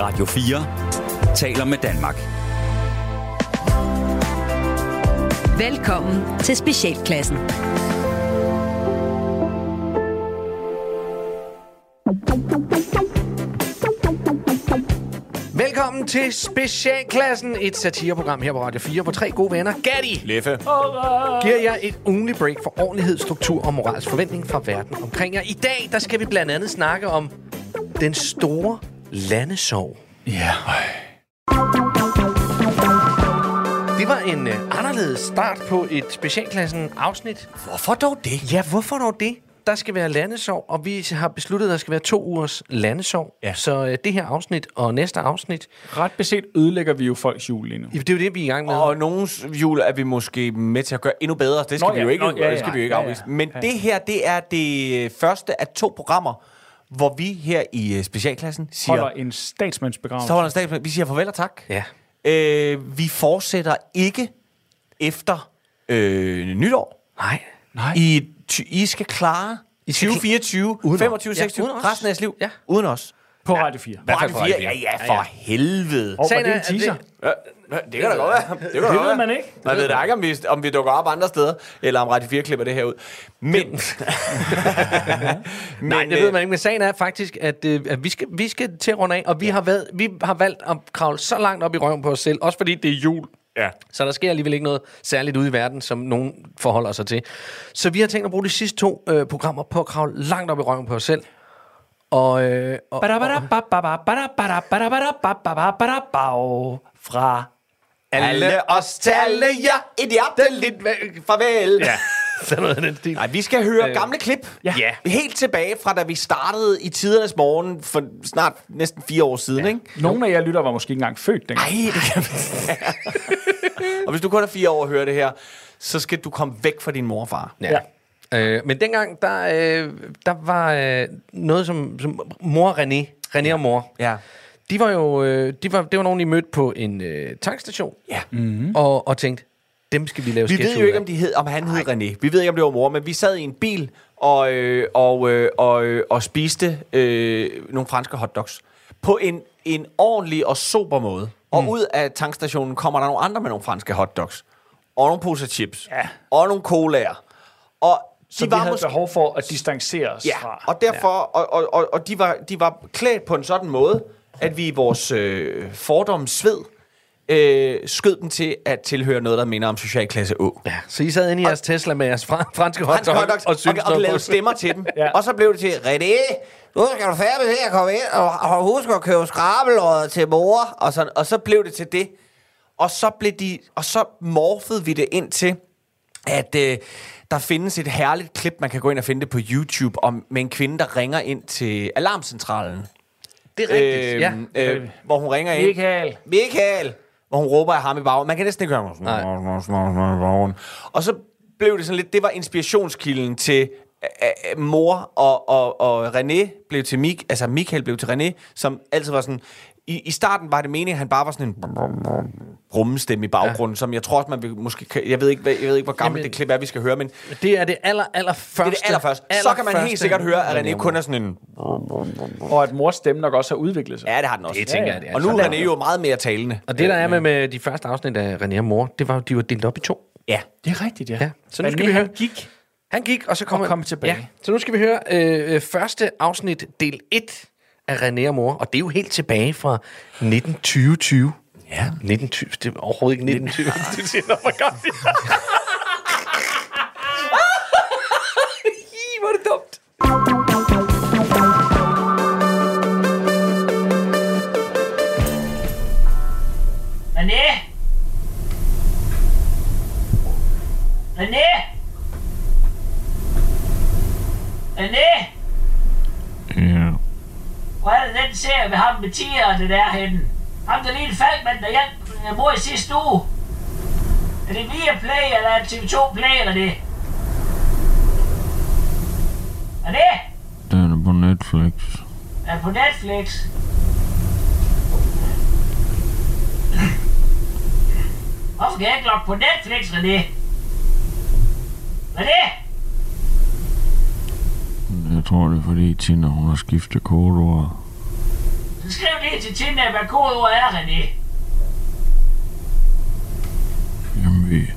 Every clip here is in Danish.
Radio 4 taler med Danmark. Velkommen til Specialklassen. Velkommen til Specialklassen, et satireprogram her på Radio 4, hvor tre gode venner, Gatti, Leffe. giver jer et ugenligt break for ordentlighed, struktur og moralsk forventning fra verden omkring jer. I dag, der skal vi blandt andet snakke om den store landesorg. Ja. Det var en uh, anderledes start på et Specialklassen afsnit. Hvorfor dog det? Ja, hvorfor dog det? Der skal være landesorg, og vi har besluttet, at der skal være to ugers landesorg. Ja. Så uh, det her afsnit og næste afsnit, Ret beset ødelægger vi jo folks jul lige nu. det er jo det, vi er i gang med. Og nogens jul er vi måske med til at gøre endnu bedre. Det skal Nå vi ja, jo ikke, nå, ja, det skal ja, vi jo ikke ja, ja. afvise. Men Ja. det her, det er det første af to programmer, hvor vi her i øh, specialklassen siger... Holder en statsmandsbegravelse. Så holder en statsmand. Vi siger farvel og tak. Ja. Øh, vi fortsætter ikke efter øh, nytår. Nej. Nej. I, ty- I skal klare I skal 2024, Uden os. 25, Ja, 26, uden os. resten af jeres liv. Ja. Uden os. På Radio 4. På Radio 4. Ja, ja, for helvede. Og var Sagen det er, en teaser? det- Ja, det kan da godt være. Det, kan Det ved man ikke. Man ved da ikke, om vi, om vi dukker op andre steder, eller om Radio 4 klipper det her ud. Men... Men Nej, det ved man ikke, men sagen er faktisk, at, øh, at vi, skal, vi skal til at runde af, og vi, har været, vi har valgt at kravle så langt op i røven på os selv, også fordi det er jul. Ja. Så der sker alligevel ikke noget særligt ude i verden, som nogen forholder sig til. Så vi har tænkt at bruge de sidste to øh, programmer på at kravle langt op i røven på os selv. Og, øh, og, og Fra Alle os talle jer et hjerteligt farvel. Ja. sådan noget af den stil. Nej, vi skal høre gamle klip. Ja. Ja. Helt tilbage fra, da vi startede i tidernes morgen for snart næsten fire år siden, ja. ikke? Nogle af jer lytter var måske ikke engang født dengang. Nej, det kan Og hvis du kun er fire år og hører det her, så skal du komme væk fra din mor og far. Ja. Øh, men dengang, der, øh, der var øh, noget som, som mor og René, René og mor, Ja. de var jo, øh, de var, det var nogen, I mødte på en øh, tankstation, Ja. mm-hmm. og, og tænkte, dem skal vi lave Vi ved jo ikke, om, de hed, om han hed René. Vi ved ikke, om det var mor, men vi sad i en bil og, øh, og, øh, og, øh, og spiste øh, nogle franske hotdogs. På en, en ordentlig og sober måde. Og Mm. ud af tankstationen kommer der nogle andre med nogle franske hotdogs. Og nogle poser chips. Ja. Og nogle colaer. Og Så de vi var havde måske... behov for at distancere os Ja, fra. og derfor, og, og, og, og de, var, de var klædt på en sådan måde, at vi i vores øh, fordoms sved øh, skød dem til at tilhøre noget, der minder om socialklasse Å. Ja, så I sad inde i jeres Tesla med jeres fra, franske hotdog, Franske hotdogs, og, og, og noget lavede stemmer til dem. Ja. ja. Og så blev det til, René, nu skal du færdig til at komme ind, og, og husk at købe skrabeløjet til mor. Og så, og så blev det til det. Og så, blev de, og så morfede vi det ind til, at øh, der findes et herligt klip, man kan gå ind og finde det på YouTube, om, med en kvinde, der ringer ind til alarmcentralen. Det er rigtigt, ja. Øh, hvor hun ringer ind. Michael. Michael! Hvor hun råber af ham i bagen. Man kan næsten ikke høre ham. Og så blev det sådan lidt, det var inspirationskilden til øh, øh, mor og, og, og René blev til Mik, altså Michael blev til René, som altid var sådan, i, i starten var det meningen, at han bare var sådan en rummestemme i baggrunden, ja. som jeg tror også, man vil måske, jeg ved ikke, hvad- jeg ved ikke hvor gammelt Jamen- det klip er, vi skal høre, men Det er det aller, aller første. det er det allerførste. Så kan man helt sikkert høre, at René kun er sådan en, Og at mors stemme nok også har udviklet sig. ja, det har den også. Det tænker jeg, det er. Og nu er René jo meget mere talende. Og det, der er med, med de første afsnit af René og mor, det var, at de var delt op i to. Ja. Det er rigtigt, ja. Ja, så nu René, skal vi høre- han gik. Han gik, og så kom, Og han- kom tilbage. Ja, så nu skal vi høre øh, øh, første afsnit, del 1 af René og mor. Og det er jo helt tilbage fra 1920. Ja. 1920, det er overhovedet ikke 1920. det siger noget for godt. Hvor er det dumt. René? René? René? Ja. Hvor er det den serie med ham med tigerne der henne? Ham der lille faldmand, der hjalp øh, mor i sidste uge. Er det via Play, eller er det TV2 Play, eller det? René? Den er på Netflix. Er det på Netflix? Hvorfor kan jeg ikke logge på Netflix, René? René? Jeg tror, det er fordi Tina, hun har skiftet kodeord. Så skriv lige til Tina, hvad kodeord er, René. Jamen, vi,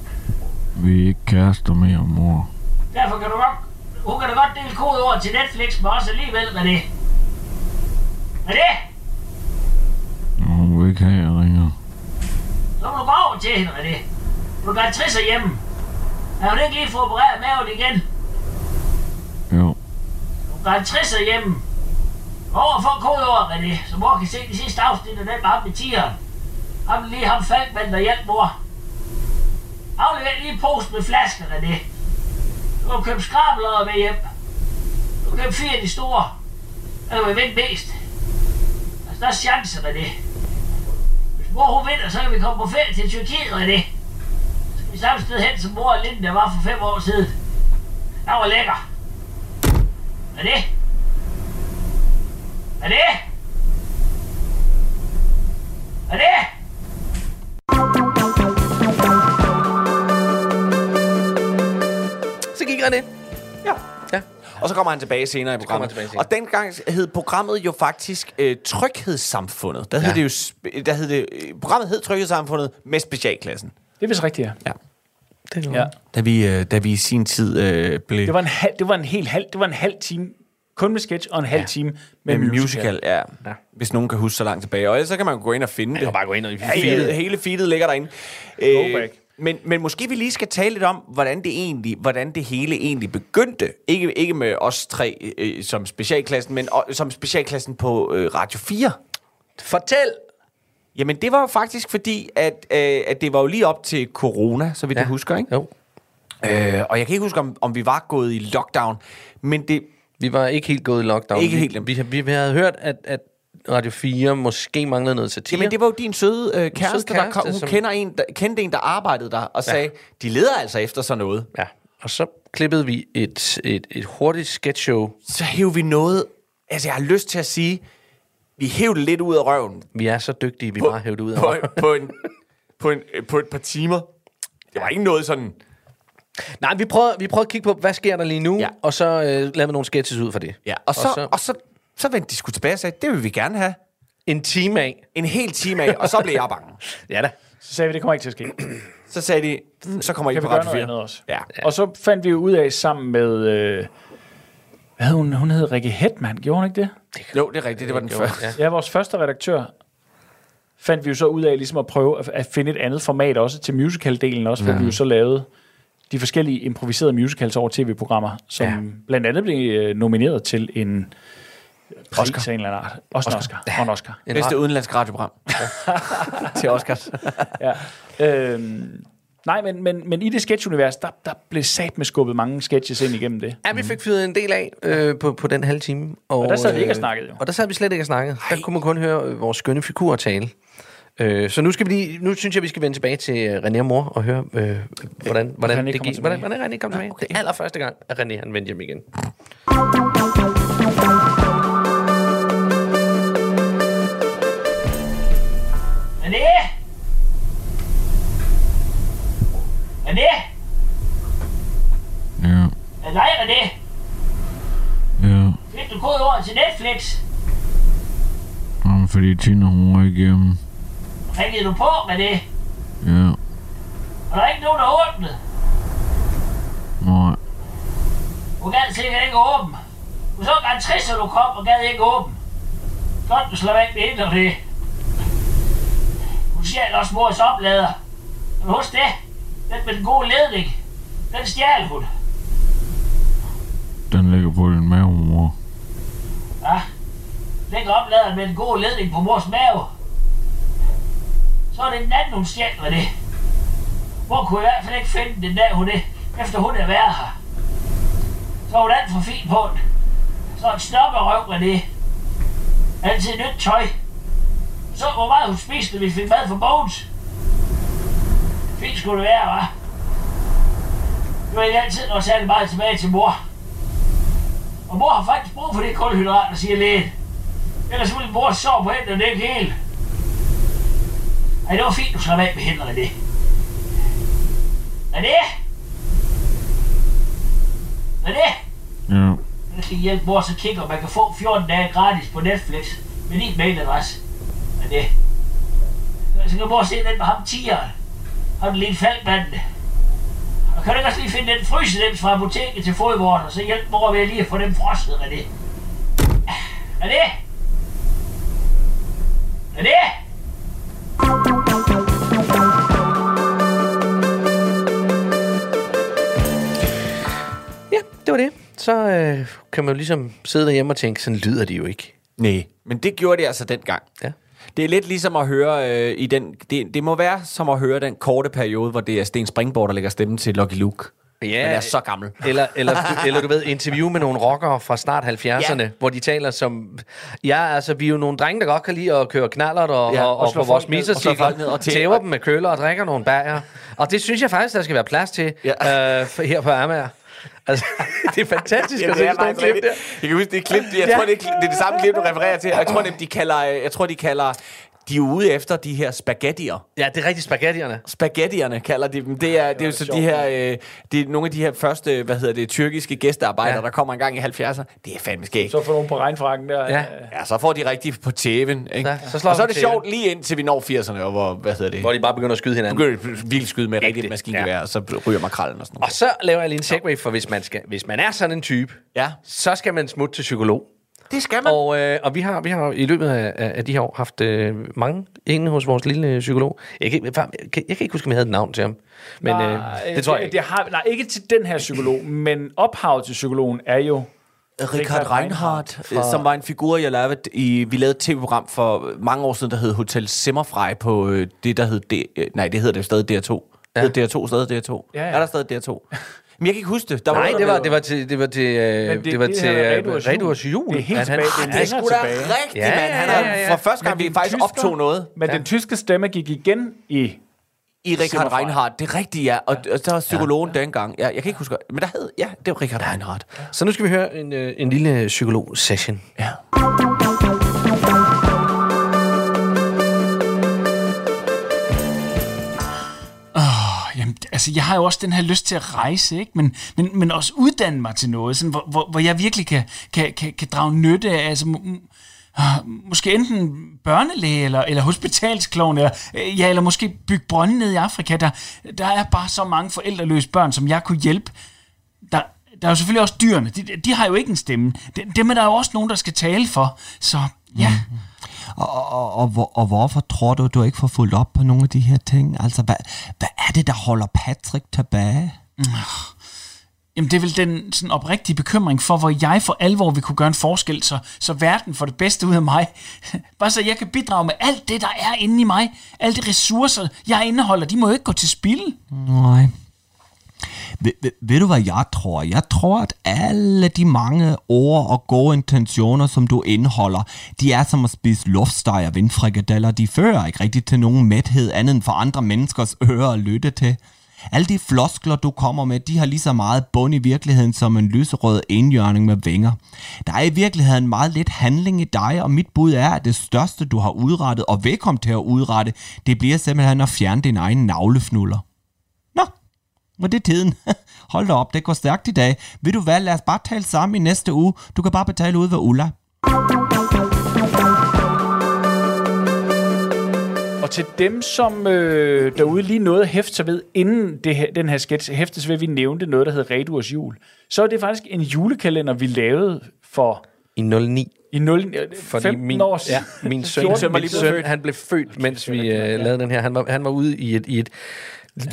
vi er ikke kærester mere, mor. Derfor kan du godt... Hun kan da godt dele kodeord til Netflix med os alligevel, René. René, hun vil ikke have, jeg ringer. så må du gå over til hende, René. Du kan trisse hjemme. Er hun ikke lige få opereret maven igen? Var en kan hjemme. Over for kodeord, René, så mor kan se de sidste afsnit af den med ham med tigeren. Ham lige ham faldt, der hjælp mor. Aflever lige post med flasker, René. Du kan købe skrabler med hjem. Du kan købe fire af de store. Eller vil vinde mest. Altså, der er chance, René. Hvis mor hun vinder, så kan vi komme på ferie til Tyrkiet, René. Så skal vi samme sted hen, som mor og Linde, der var for fem år siden. Der var lækker. René? René? René? Så gik René. Ja. Ja. Og så kommer han tilbage senere i programmet. han tilbage senere. Og dengang hed programmet jo faktisk øh, Tryghedssamfundet. Der hed Ja. det jo, sp- der hed det, øh, programmet hed Tryghedssamfundet med specialklassen. Det er vist rigtigt, ja. Ja. Det er ja. Da vi, øh, da vi i sin tid øh, blev Det var en halv, det var en hel halv, det var en halv time kun med sketch og en halv time med med musical. musical. ja. ja. Hvis nogen kan huske så langt tilbage. Og ellers så kan man gå ind og finde det. kan bare gå ind og ja, finde hele, det. hele feedet ligger derinde. Øh, men, men måske vi lige skal tale lidt om, hvordan det egentlig, hvordan det hele egentlig begyndte. Ikke, ikke med os tre øh, som specialklassen, men øh, som specialklassen på øh, Radio 4. Fortæl! Jamen, det var jo faktisk fordi, at, øh, at det var jo lige op til corona, så vidt ja. jeg husker, ikke? Jo. Øh, og jeg kan ikke huske, om, om vi var gået i lockdown, men det... Vi var ikke helt gået i lockdown. Ikke vi, helt. Vi, vi, vi havde hørt, at, at Radio 4 måske manglede noget satire. Jamen, det var jo din søde øh, kæreste, der kæreste, kom, hun som- kender en, der, kendte en, der arbejdede der, og sagde, de leder altså efter sådan noget. Ja. Og så klippede vi et, et, et hurtigt sketchshow. Så hæv vi noget... Altså, jeg har lyst til at sige, vi hævde det lidt ud af røven Vi er så dygtige, vi bare hævde det ud af på, røven. på, en, på, en, på et par timer. Det var ikke noget sådan... Nej, vi prøvede, vi prøvede at kigge på, hvad sker der lige nu, Ja. ja. og så øh, lavede vi nogle sketches ud for det. Ja, og så, og så, og så, så vendte de sgu tilbage og sagde, det vil vi gerne have. en time af. En hel time af, og så blev jeg bange. Ja da. Så sagde vi, det kommer ikke til at ske. Så sagde de, så kommer I Kan på Radio noget 4. andet også? Ja. Og så fandt vi jo ud af sammen med... Øh, hvad hed hun? Hun hed Rikke Hetman, gjorde hun ikke det? Jo, det er rigtigt, det var den første. Ja. Ja, vores første redaktør fandt vi jo så ud af ligesom at prøve at, at finde et andet format også til musical-delen også, hvor vi jo så lavede de forskellige improviserede musicals over tv-programmer, som Ja. ja. blandt andet blev øh, nomineret til en pris Oscar. af en eller anden art. Også en Oscar. Og en Oscar. En Bedste ra- udenlandsk radioprogram. Til Oscars. Ja. Øhm, nej, men, men, men i det sketchunivers, der, der blev sat med skubbet mange sketches ind igennem det. Ja, vi fik fyret en del af øh, på, på den halve time. Og, Og der sad vi ikke og øh, snakkede jo. Og der sad vi slet ikke og snakkede. Der kunne man kun høre vores skønne figurer tale. Øh, så nu skal vi lige, nu synes jeg, vi skal vende tilbage til øh, René og mor og høre, øh, hvordan, hvordan René det gik. Hvordan, hvordan René kom tilbage. Okay. Det er allerførste gang, at René han vendte hjem igen. René? René? Ja, Er det dig, René? ja. Fik du kodeord til Netflix? Jamen, fordi Tina, hun var ikke hjemme. Ringede du på, René? Ja, Og der er ikke nogen, der åbnede. nej. Hun gad sikkert ikke åbne. Hun så godt trist, at du kom og gad ikke åbne. Godt, du slår væk med ind og det. Hun stjal også mors oplader. Men husk det. Den med den gode ledning. Den stjal hun. Den ligger på din mave, mor. Ja. Lægger opladeren med den gode ledning på mors mave. Så er det den anden, hun stjæler det. Hvor kunne jeg i hvert fald ikke finde den dag, hun er, efter hun er været her. Så er hun alt for fin på den. Så er en snopperøv med det. Altid nyt tøj. Så hvor meget hun spiste, når vi fik mad for Bones. Fint skulle det være, hva'? Det er ikke altid noget særlig meget tilbage til mor. Og mor har faktisk brug for det kulhydrat, der siger lægen. Ellers ville mor sove på hænderne, det er ikke helt. Ej, det var fint, du slap af med hænderne, det. Er det? Er det? Ja, Jeg skal hjælpe mor, så kigger man kan få 14 dage gratis på Netflix. med din mailadresse. Men det... Så kan at se den med ham tigeren. Ham lille faldmanden. Og kan du ikke også lige finde den frysedems fra apoteket til fodvorten, og så hjælpe mor ved lige at få dem frosset, René? René? René? Så øh, kan man jo ligesom sidde derhjemme og tænke, sådan lyder det jo ikke. Nej, men det gjorde de altså dengang. Ja. Det er lidt ligesom at høre øh, i den... Det, det må være som at høre den korte periode, hvor det er Sten Springborg, der lægger stemmen til Lucky Luke. Ja, Han er så gammel. Eller, eller, du, eller du ved, interview med nogle rockere fra start 70'erne, Ja. hvor de taler som... Ja, altså, vi er jo nogle drenge, der godt kan lide at køre knallert og, Ja, og og, og, slå på vores misercykler, og tæ- tæver dem med køller og drikker nogle bajer. Og det synes jeg faktisk, der skal være plads til Ja. øh, her på Amager. Altså, det er fantastisk Ja, at se sådan nogle klip der. Jeg kan huske, det er klip, jeg Ja. tror, det er, det er det samme klip, du refererer til. Jeg tror, de kalder, jeg tror, de kalder, de er ude efter de her spaghettier. Ja, det er rigtig spaghettierne. Spaghettierne kalder de dem. Det er, det er jo så de her, øh, det er nogle af de her første, hvad hedder det, tyrkiske gæstearbejdere, Ja. der kommer en gang i 70'erne. Det er fandme skægt. Så får nogen på regnfrakken der. Ja. Ja, så får de rigtig på tæven, ikke? Ja, så slår og så er de det sjovt lige indtil vi når 80'erne, og hvor, hvad hedder det? Hvor de bare begynder at skyde hinanden. begynder at vildt skyde med rigtigt Ægte. maskingevær, og så ryger makrallen og sådan Og noget. så laver jeg lige en segway, for hvis man, skal, hvis man er sådan en type, Ja, så skal man smutte til psykolog. Det skal man. Og, øh, og vi, har, vi har i løbet af, af de her år haft øh, mange inde hos vores lille psykolog. Jeg kan, jeg, kan, jeg kan ikke huske, om jeg havde et navn til ham. Men øh, det tror jeg det, ikke. det har, nej, ikke til den her psykolog, men ophavet til psykologen er jo... Richard Reinhardt, fra... som var en figur, jeg lavede i... Vi lavede et tv-program for mange år siden, der hed Hotel Simmerfrej på øh, det, der hed... D, øh, nej, det hedder det jo stadig DR2. Ja. Hedder DR2 stadig DR2? Ja, ja. Er der stadig DR2? Men jeg kan ikke huske det. Der Nej, noget, det der var, det var til, det var til, øh, det, det- det var det til øh, Reduers jul. Reduers jul. Det er helt at han- tilbage. Det er sgu da rigtigt, Ja, mand. Han ja, er ja, ja. for første gang, vi faktisk tysker- optog noget. Men den tyske stemme gik igen i... I Richard. Reinhardt. Det er rigtigt, ja. Og, og så var psykologen ja. dengang. Ja, jeg kan ikke huske, men der hed... Ja, det var Richard Reinhardt. Så nu skal vi høre en, øh, en lille psykolog-session. Ja. Altså, jeg har jo også den her lyst til at rejse, ikke? Men, men, men også uddanne mig til noget, sådan, hvor, hvor, hvor jeg virkelig kan, kan, kan, kan drage nytte af, altså, ah, måske enten børnelæge eller, eller hospitalsklovn, eller, øh, ja, eller måske bygge brønde ned i Afrika. Der, der er bare så mange forældreløse børn, som jeg kunne hjælpe. Der, der er jo selvfølgelig også dyrene. De, de har jo ikke en stemme. Dem er der jo også nogen, der skal tale for. Så ja, mm-hmm. Og, og, og, hvor- og hvorfor tror du, du ikke får fulgt op på nogle af de her ting? Altså, hvad, hvad er det, der holder Patrick tilbage? Jamen, det er vel den sådan oprigtige bekymring for, hvor jeg for alvor vil kunne gøre en forskel, så, så verden får det bedste ud af mig. Bare så jeg kan bidrage med alt det, der er inde i mig. Alle de ressourcer, jeg indeholder, de må jo ikke gå til spilde. Nej. Ved, ved, ved du, hvad jeg tror? Jeg tror, at alle de mange ord og gode intentioner, som du indeholder, de er som at spise luftsteg og vindfrikadeller. De fører ikke rigtig til nogen mæthed andet end for andre menneskers ører at lytte til. Alle de floskler, du kommer med, de har lige så meget bund i virkeligheden som en lyserød enhjørning med vinger. Der er i virkeligheden meget lidt handling i dig, og mit bud er, at det største, du har udrettet og vil komme til at udrette, det bliver simpelthen at fjerne din egen navlefnuller. Og det er tiden. Hold da op, det går stærkt i dag. Vil du hvad, lad os bare tale sammen i næste uge. Du kan bare betale ud ved Ulla. Og til dem, som øh, derude lige nåede at hæfte sig ved, inden det her, den her sketch hæftes ved, at vi nævnte noget, der hedder Reduers jul, så er det faktisk en julekalender, vi lavede for I 09. i 0, Fordi 15 min, år ja, min søn, 14 var min søn født. han blev født, mens vi øh, lavede den her. Han var, han var ude i et, i et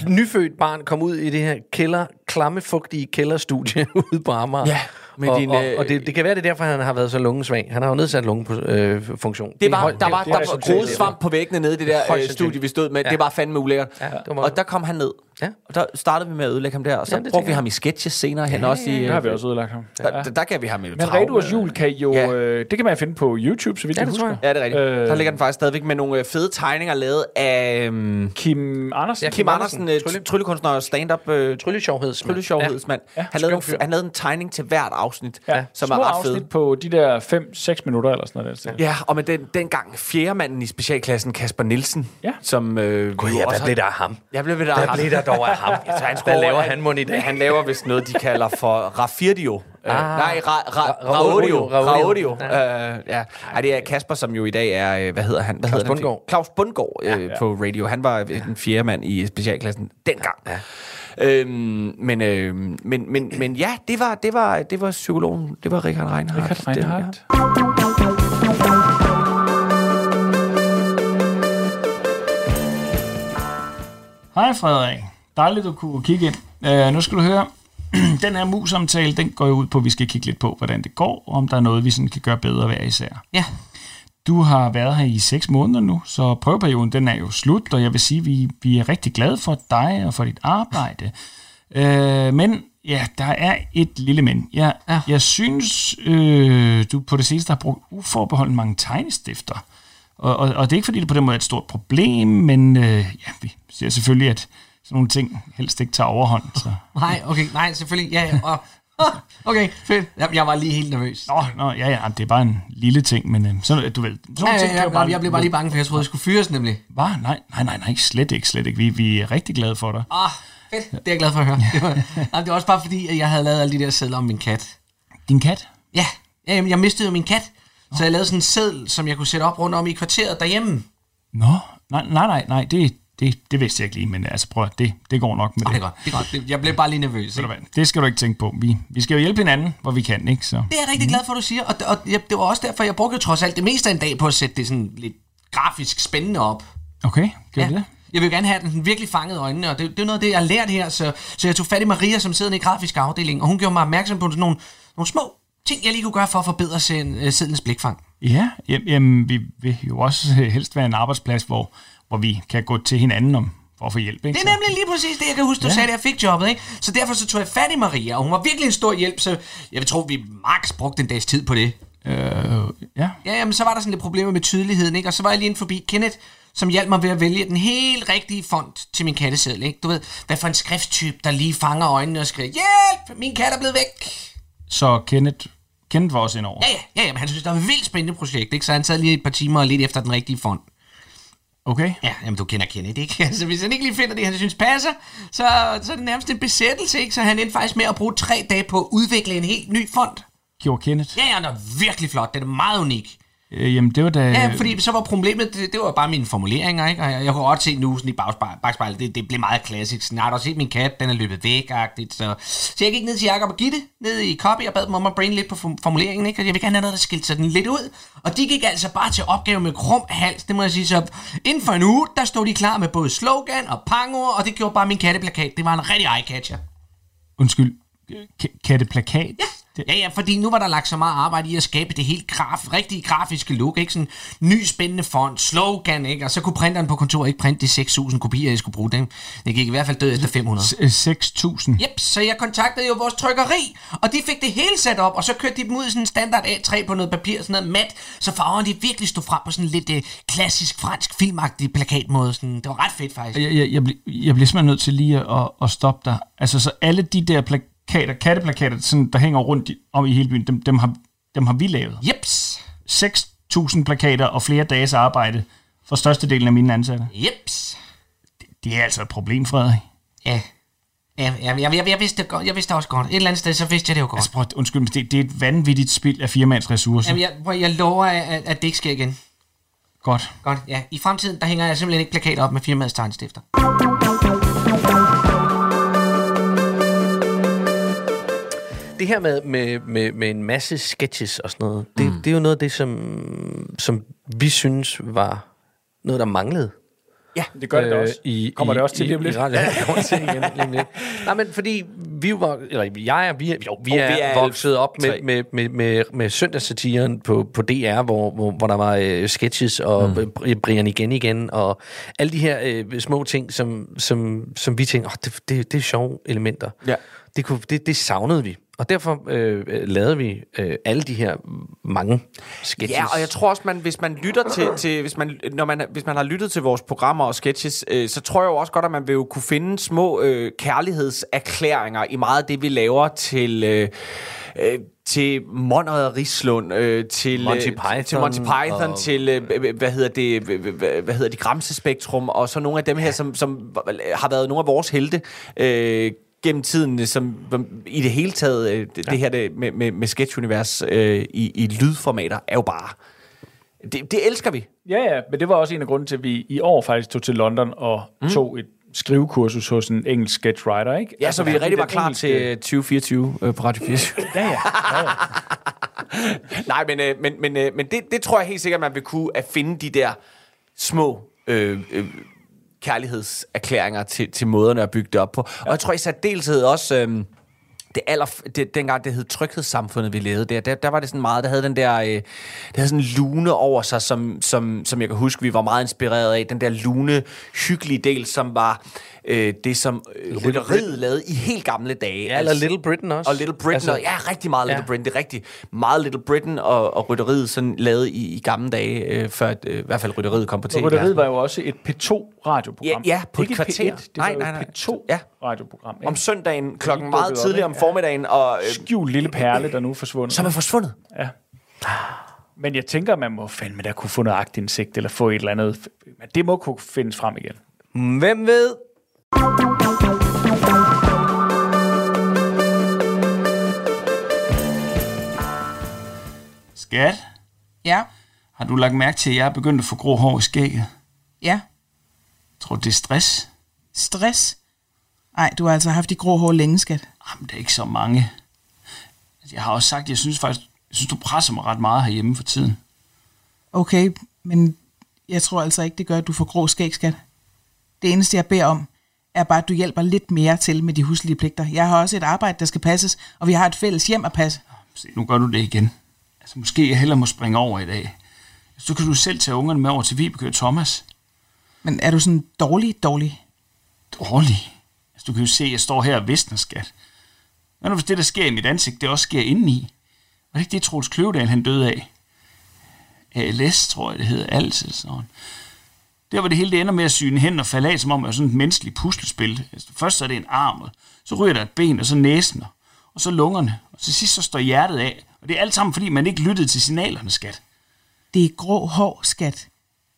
nyfødt barn, kom ud i det her kælder, klammefugtige kælderstudie ude på Amager. Ja, med og, din, og, øh, og det, det kan være, det er derfor, han har været så lungesvag. Han har jo nedsat lungefunktion. Det var, der var, det er der var groet svamp på væggene nede i det der øh, studie, vi stod med. Ja. Det var fandme ulækkert. Ja, det var- og der kom han ned. Ja. Og der startede vi med at ødelægge ham der. Og så Ja, brugte vi jeg. ham i sketches senere hen også. I, Det har vi også ødelagt ham. Der, der, der gav vi ham jo Men. Reduers jul kan jo, Ja. øh, det kan man finde på YouTube, så vidt Ja, jeg husker. jeg. Ja, det er rigtigt. Øh. Øh, der ligger den faktisk stadigvæk med nogle øh, fede tegninger lavet af øhm, Kim Andersen. Ja, Kim Kim Andersen, Andersen, øh, trylle- tryllekunstner og stand-up øh, Tryllesjovhedsmand. tryllesjovhedsmand. Ja, han, lavede nogle, han lavede en tegning til hvert afsnit, Ja, som små er ret afsnit fed. på de der 5-6 minutter eller sådan noget. Der. Ja, og med den, dengang fjerde manden i specialklassen, Kasper Nielsen, Ja. som... Øh, Gud, ja, har- blev der af ham? Jeg blev der. Hvad blev der dog er ham. Så han Hvad laver han mon i dag? Han laver vist noget, de kalder for Rafirdio. Ah, nej, ra, ra, Ra- Raudio. Raudio. Ja. Uh, ja. Ej, det er Kasper, som jo i dag er, øh, hvad hedder han? Hvad Claus hedder han? Bundgaard. Claus Bundgaard øh, ja. på radio. Han var øh, den fjerde mand i specialklassen dengang. Ja. Øhm, men, øh, men, men, men ja, det var, det var, det var psykologen. Det var Richard Reinhardt. Richard Reinhardt. Det, Hej Frederik. Dejligt, du kunne kigge ind. Uh, nu skal du høre, den her mus-samtale, den går jo ud på, at vi skal kigge lidt på, hvordan det går, og om der er noget, vi sådan kan gøre bedre hver især. Ja. Du har været her i seks måneder nu, så prøveperioden den er jo slut, og jeg vil sige, at vi, vi er rigtig glade for dig og for dit arbejde. Øh, men ja, der er et lille men. Jeg, Ja. ja. jeg synes, øh, du på det seneste har brugt uforbeholden mange tegnestifter. Og, og, og det er ikke, fordi det på den måde er et stort problem, men øh, ja, vi ser selvfølgelig, at sådan nogle ting helst ikke tager overhånd. Så. Nej, okay, nej, selvfølgelig. Ja, ja. Og, okay, fedt. Jeg, jeg var lige helt nervøs. Nå, nå, ja, ja, det er bare en lille ting, men øh, sådan, du ved, sådan Ja, ja, jo ja, bare... jeg blev bare lige bange, for jeg troede, jeg skulle fyres nemlig. Hvad? Nej, nej, nej, nej, slet ikke, slet ikke. Vi, vi er rigtig glade for dig. Ah, fedt. Det er jeg glad for at høre. Det var, nej, det var også bare fordi, at jeg havde lavet alle de der sædler om min kat. Din kat? Ja, ja jamen, jeg mistede jo min kat. Så jeg lavede sådan en seddel, som jeg kunne sætte op rundt om i kvarteret derhjemme. Nå, nej, nej, nej, nej det, det, det vidste jeg ikke lige, men altså prøv at- det, det går nok med Nå, det. det er godt, det er godt. Det- Jeg blev bare lige nervøs. Ikke? Det skal du ikke tænke på. Vi, vi skal jo hjælpe hinanden, hvor vi kan, ikke? Så. Det er jeg rigtig glad for, at du siger. Og, og jeg, det var også derfor, jeg brugte trods alt det meste af en dag på at sætte det sådan lidt grafisk spændende op. Okay, gør ja. det? Jeg vil gerne have, at den virkelig fangede øjnene, og det, det er noget af det, jeg har lært her. Så, så jeg tog fat i Maria, som sidder i grafisk afdeling, og hun gjorde mig opmærksom på sådan nogle, nogle små ting, jeg lige kunne gøre for at forbedre sedlens blikfang. Ja, jamen, jamen, vi vil jo også øh, helst være en arbejdsplads, hvor, hvor vi kan gå til hinanden om for at få hjælp, ikke? Det er nemlig lige præcis det, jeg kan huske, du ja. Sagde, da jeg fik jobbet. Ikke? Så derfor så tog jeg fat i Maria, og hun var virkelig en stor hjælp, så jeg vil tro, vi max brugte en dags tid på det. Øh, ja. Ja, jamen, så var der sådan lidt problemer med tydeligheden, ikke? og så var jeg lige inde forbi Kenneth, som hjalp mig ved at vælge den helt rigtige font til min katteseddel. Ikke? Du ved, hvad for en skrifttype, der lige fanger øjnene og skriger, hjælp, min kat er blevet væk. Så Kenneth, Kenneth var også indover. Ja, ja, ja, ja men han synes, det var et vildt spændende projekt, ikke? så han sad lige et par timer og lidt efter den rigtige font. Okay. Ja, jamen du kender Kenneth, ikke? Altså, hvis han ikke lige finder det, han synes passer, så, så er det nærmest en besættelse, ikke? Så han endte faktisk med at bruge tre dage på at udvikle en helt ny font. Gjorde Kenneth. Ja, ja, den er virkelig flot. Den er meget unik. Øh, jamen, det var da... Ja, fordi så var problemet, det, det var bare mine formuleringer, ikke? Og jeg, jeg kunne godt se nu sådan i bagspejl, bagspejlet, det, det blev meget klassisk. Sådan, har du set min kat, den er løbet væk -agtigt. Så, så jeg gik ned til Jacob og Gitte, ned i copy, og bad dem om at brain lidt på form- formuleringen, ikke? Og jeg vil gerne have noget, der skilte sig den lidt ud. Og de gik altså bare til opgave med krum hals, det må jeg sige. Så inden for en uge, der stod de klar med både slogan og pangord, og det gjorde bare min katteplakat. Det var en rigtig eye-catcher. Undskyld. Katteplakat? Ja. Ja, ja, fordi nu var der lagt så meget arbejde i at skabe det helt graf, rigtige grafiske look, ikke? Sådan ny spændende font, slogan, ikke? Og så kunne printeren på kontoret ikke printe de 6.000 kopier, jeg skulle bruge dem. Jeg gik i hvert fald død efter 500. S- øh, 6.000. Yep, så jeg kontaktede jo vores trykkeri, og de fik det hele sat op, og så kørte de dem ud i sådan en standard A3 på noget papir, sådan noget mat, så farverne de virkelig stod frem på sådan lidt uh, klassisk fransk filmagtig plakatmåde. Sådan, det var ret fedt faktisk. Jeg, jeg, jeg, bliver, jeg bliver simpelthen nødt til lige at, at stoppe dig. Altså, så alle de der plakater, katteplakater, sådan, der hænger rundt om i hele byen, dem, dem, har, dem har vi lavet. Jeps, 6.000 plakater og flere dages arbejde for størstedelen af mine ansatte. jeps. Det er altså et problem, Frederik. Ja, ja, ja jeg, jeg, jeg, vidste det godt. Jeg vidste det også godt. Et eller andet sted, så vidste jeg det jo godt. Altså, prøv, undskyld, men det, det er et vanvittigt spild af firmaets ressourcer. Jamen, jeg, prøv, jeg lover, at, at det ikke sker igen. Godt. Godt, ja. I fremtiden, der hænger jeg simpelthen ikke plakater op med firmaets tegnstifter. Det her med, med, med, med en masse sketches og sådan noget, det, mm. det er jo noget af det, som, som vi synes var noget, der manglede. Det gør det da også. I, Kommer i, det også til lige om i, lidt? I, ja, kommer til igen lige om lidt. Nej, men fordi vi var, eller jeg er, vi er, jo, vi Og er, vi er vokset op med, med, med, med, med søndagssatiren på, på DR, hvor, hvor, hvor der var øh, sketches og mm. Brian igen igen, og alle de her øh, små ting, som, som, som vi tænkte, oh, det, det, det er sjove elementer. Ja. Det, kunne, det, det savnede vi. Og derfor øh, øh, lavede vi øh, alle de her mange sketches. Ja, og jeg tror også, man, hvis man lytter til, til hvis, man, når man, hvis man har lyttet til vores programmer og sketches, øh, så tror jeg jo også godt, at man vil jo kunne finde små øh, kærlighedserklæringer i meget af det, vi laver til... Øh, øh, til Monrad Rislund, øh, til, Monty Python til Monty Python, og- til, øh, hvad hedder det, hvad, hvad hedder det, Gramse Spektrum, og så nogle af dem her, som, som har været nogle af vores helte, øh, gennem tiden, som i det hele taget, øh, det, ja. det her det, med, med, med sketchunivers øh, i, i lydformater, er jo bare... Det, det elsker vi. Ja, ja, men det var også en af grunden til, at vi i år faktisk tog til London og mm. tog et skrivekursus hos en engelsk sketchwriter, ikke? Ja, så vi fordi rigtig var klar engelske- til 2024 øh, på Radio 4. Ja, ja. ja, ja. Nej, men, øh, men, men, øh, men det, det tror jeg helt sikkert, man vil kunne at finde de der små øh, øh, kærlighedserklæringer til, til måderne at bygge det op på. Og jeg tror i særdeleshed også... Øh, det aller, det, dengang det hed Tryghedssamfundet, vi lavede der, der, der var det sådan meget, der havde den der, øh, det havde sådan en lune over sig, som, som, som jeg kan huske, vi var meget inspireret af. Den der lune, hyggelige del, som var øh, det, som øh, rytteriet lavede i helt gamle dage. Ja, eller Little Britain også. Og Little Britain, altså, Altså- og, ja, rigtig meget Little Ja. Britain, det er rigtigt. Meget Little Britain og, og rytteriet sådan lavede i, i gamle dage, øh, før at, øh, i hvert fald rytteriet kom på tv. Rytteriet var jo også et P2-radioprogram. Ja, ja, på et Ikke kvarter. P1, det Nej, var nej, nej. et P2-radioprogram. om søndagen klokken meget tidligere om formiddagen, og, øh, Skjult lille perle, der nu er forsvundet. som er forsvundet. Ja. Men jeg tænker, man må fandme da kunne få noget agtindsigt, eller få et eller andet. Men det må kunne findes frem igen. Hvem ved? Skat, Ja, har du lagt mærke til, at jeg er begyndt at få grå hår i skægget? ja. Tror du, det er stress? Stress. Nej, du har altså haft de grå hår længe, skat. Jamen, det er ikke så mange. Altså, Jeg har også sagt, jeg synes faktisk, jeg synes, du presser mig ret meget herhjemme for tiden. Okay, men jeg tror altså ikke, det gør, at du får grå skæg, skat. Det eneste, jeg beder om, er bare, at du hjælper lidt mere til med de huslige pligter. Jeg har også et arbejde, der skal passes, og vi har et fælles hjem at passe. Se, nu gør du det igen. Altså, måske jeg hellere må springe over i dag. Så kan du selv tage ungerne med over til Vibeke og Thomas. Men er du sådan dårlig, dårlig? Dårlig. Altså, du kan jo se, at jeg står her og visner, skat. Hvad nu, hvis det, der sker i mit ansigt, det også sker indeni? Var det ikke det, Troels Kløvedal, han døde af? ALS, tror jeg, det hedder. Altid sådan. Der var det hele, det ender med at syne hen og falde af, som om det er sådan et menneskeligt puslespil. Altså, først så er det en arm, og så ryger der et ben, og så næsen, og så lungerne. Og til sidst så står hjertet af. Og det er alt sammen, fordi man ikke lyttede til signalerne, skat. Det er grå hår, skat.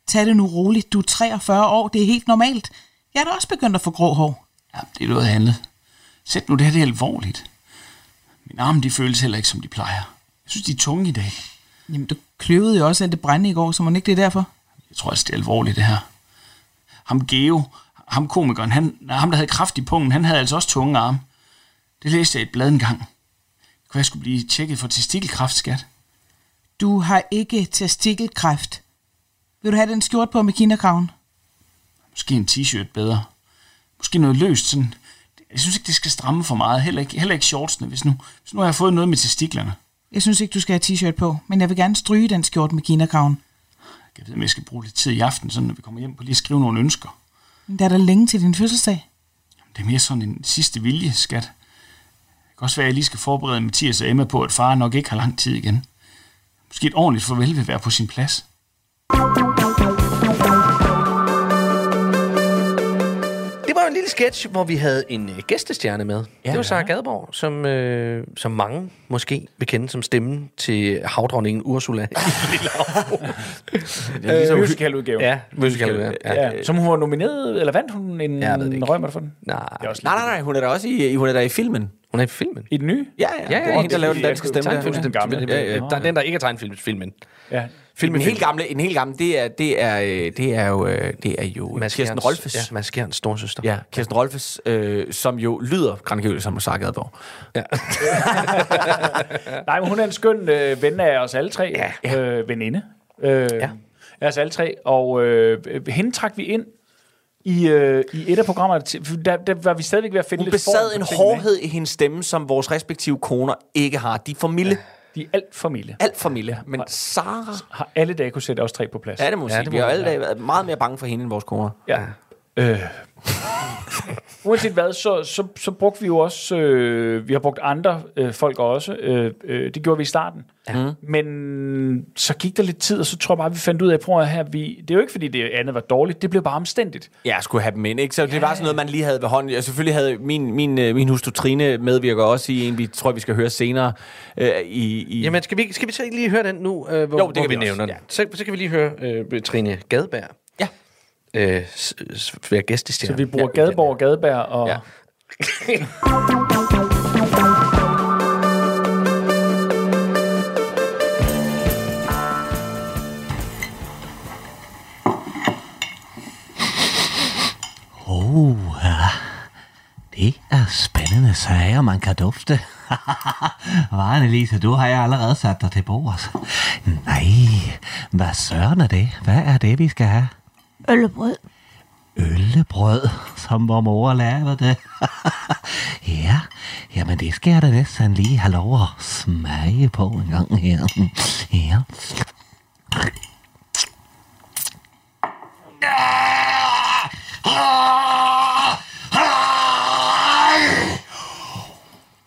Tag det nu roligt. Du er 43 år. Det er helt normalt. Jeg er da også begyndt at få grå hår. Ja, det er noget andet. Sæt nu det her, det er alvorligt. Mine arme, de føles heller ikke, som de plejer. Jeg synes, de er tunge i dag. Jamen, du kløvede jo også af det brænde i går, så må ikke det er derfor. Jeg tror altså, det er alvorligt, det her. Ham Geo, ham komikeren, han, ham der havde kraft i pungen, han havde altså også tunge arme. Det læste jeg i et blad engang. Kunne jeg skulle blive tjekket for testikelkræft, skat? Du har ikke testikelkræft. Vil du have den skjort på med kinderkraven? Måske en t-shirt bedre. Måske noget løst, sådan. Jeg synes ikke, det skal stramme for meget. Heller ikke, heller ikke shortsene, hvis nu, hvis nu har jeg fået noget med testiklerne. Jeg synes ikke, du skal have t-shirt på, men jeg vil gerne stryge den skjort med kinderkraven. Jeg ved, om jeg skal bruge lidt tid i aften, sådan når vi kommer hjem på lige at skrive nogle ønsker. Men Der er der længe til din fødselsdag. Det er mere sådan en sidste vilje, skat. Det kan også være, at jeg lige skal forberede Mathias og Emma på, at far nok ikke har lang tid igen. Måske et ordentligt farvel vil være på sin plads. Det var jo en lille sketch, hvor vi havde en øh, gæstestjerne med. Ja, det var Sara Gadeborg, som, øh, som mange måske vil kende som stemmen til havdronningen Ursula. Det er ligesom, Musical-udgave. ja, musical. Ja. ja. Ja, som hun var nomineret, eller vandt hun en ikke. rømmer for den? Nej, Det er også nej, nej, nej, hun er da også i, hun er der i filmen. hun er i filmen. I den nye? Ja, ja, Ja, det er ja, hende, der laver den danske stemme. der. den. Ja, Ja, ja. Der er den, der ikke er tegnefilmen. Ja. En helt gamle, en helt gamle, det er, det er, øh, det er jo, øh, det er jo Mads Kirsten Rolfes. Ja, Mads Gerns storsøster. Ja, Kirsten Rolfes, øh, som jo lyder grangivligt som Sara Gadborg. Nej, men hun er en skøn øh, ven af os alle tre. Ja. Øh, veninde. Øh, Ja. Af os alle tre. Og øh, hende trak vi ind i, øh, i et af programmerne. Der, der var vi stadigvæk ved at finde Hun lidt besad en hårdhed i hendes stemme, som vores respektive koner ikke har. De er for milde. ikke? De er alt for milde. Alt for milde. Men Sara... Har alle dage kunne sætte os tre på plads. Ja, det må Ja, ja, det sige. må Vi har alle dage været meget mere bange for hende end vores koner. Ja. Øh. uanset hvad, så, så, så brugte vi jo også, øh, vi har brugt andre øh, folk også, øh, øh, det gjorde vi i starten. Ja. Men så gik der lidt tid, og så tror jeg bare, vi fandt ud af, prøv at her, vi, det er jo ikke fordi det andet var dårligt, det blev bare omstændigt. Ja, jeg skulle have dem ind, ikke? Så det var sådan noget, man lige havde ved hånden. Jeg selvfølgelig havde min, min, øh, min hustru Trine medvirker også i en, vi tror, vi skal høre senere øh, i, i... Jamen, skal vi, skal vi så ikke lige høre den nu, øh, hvor, Jo, det hvor kan vi vi nævner den? Så, så kan vi lige høre øh, Trine Gadberg. Øh, være gæstestjerne. Så vi bruger ja, Gadeborg og Gadeberg og... Ja. Oh, ja. Det er spændende sager, man kan dufte. Hvad, Elise, du har jeg allerede sat dig til bords. Nej, hvad søren er det? Hvad er det, vi skal have? Øllebrød. Øllebrød, som vor mor lavede det. ja, jamen det skal jeg da næsten lige have lov at smage på en gang her. Ja.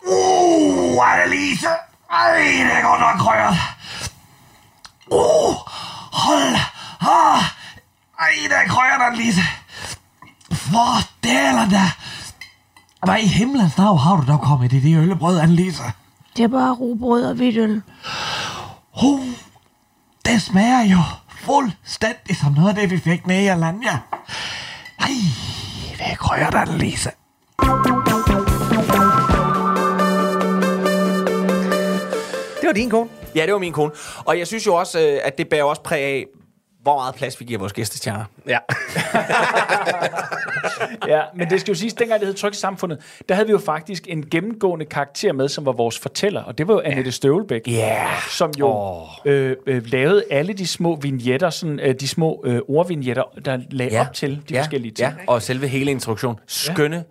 Uh, Annelise! Ej, det er godt nok krøret. Uh, hold. Ah, ej, det er krøret, Annelise. For delen da! Hvad i himlens navn har du dog kommet i det øllebrød, Annelise? Det er bare robrød og hvidt øl. Uh, det smager jo fuldstændig som noget af det, vi fik nede i Alanya. Ej, det er krøret, Annelise. Det var din kone. Ja, det var min kone. Og jeg synes jo også, øh, at det bærer også præg af, hvor meget plads vi giver vores gæstestjerner. Ja. ja, men det skal jo siges, dengang det hed Tryk i Samfundet, der havde vi jo faktisk en gennemgående karakter med, som var vores fortæller, og det var jo Annette Støvlbæk, Ja. som jo Åh. øh, øh, lavede alle de små vignetter, sådan, øh, de små øh, ordvignetter, der lagde Ja. op til de ja. forskellige ting. Ja, og selve hele introduktion. Skønne,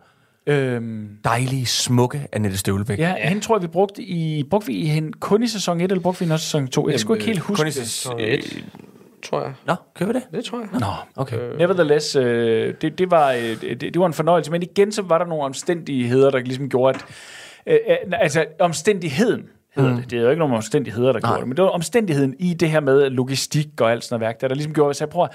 Øhm, dejlige, smukke Annette Støvlebæk. ja, ja, hende tror jeg, vi brugte i, brugte vi hende kun i sæson 1, eller brugte vi hende også i sæson 2? Jeg skulle ikke helt huske Kun i sæson Et, tror jeg. Nå, kører vi det? Det tror jeg. Nå, okay. Nevertheless, øh, det, det, var, øh, det, det var en fornøjelse, men igen så var der nogle omstændigheder, der ligesom gjorde, at... Øh, øh, altså, omstændigheden hedder mm. det. Det er jo ikke nogen omstændigheder, der gjorde det, men det var omstændigheden i det her med logistik og alt sådan noget værk, der, der ligesom gjorde, at jeg prøver,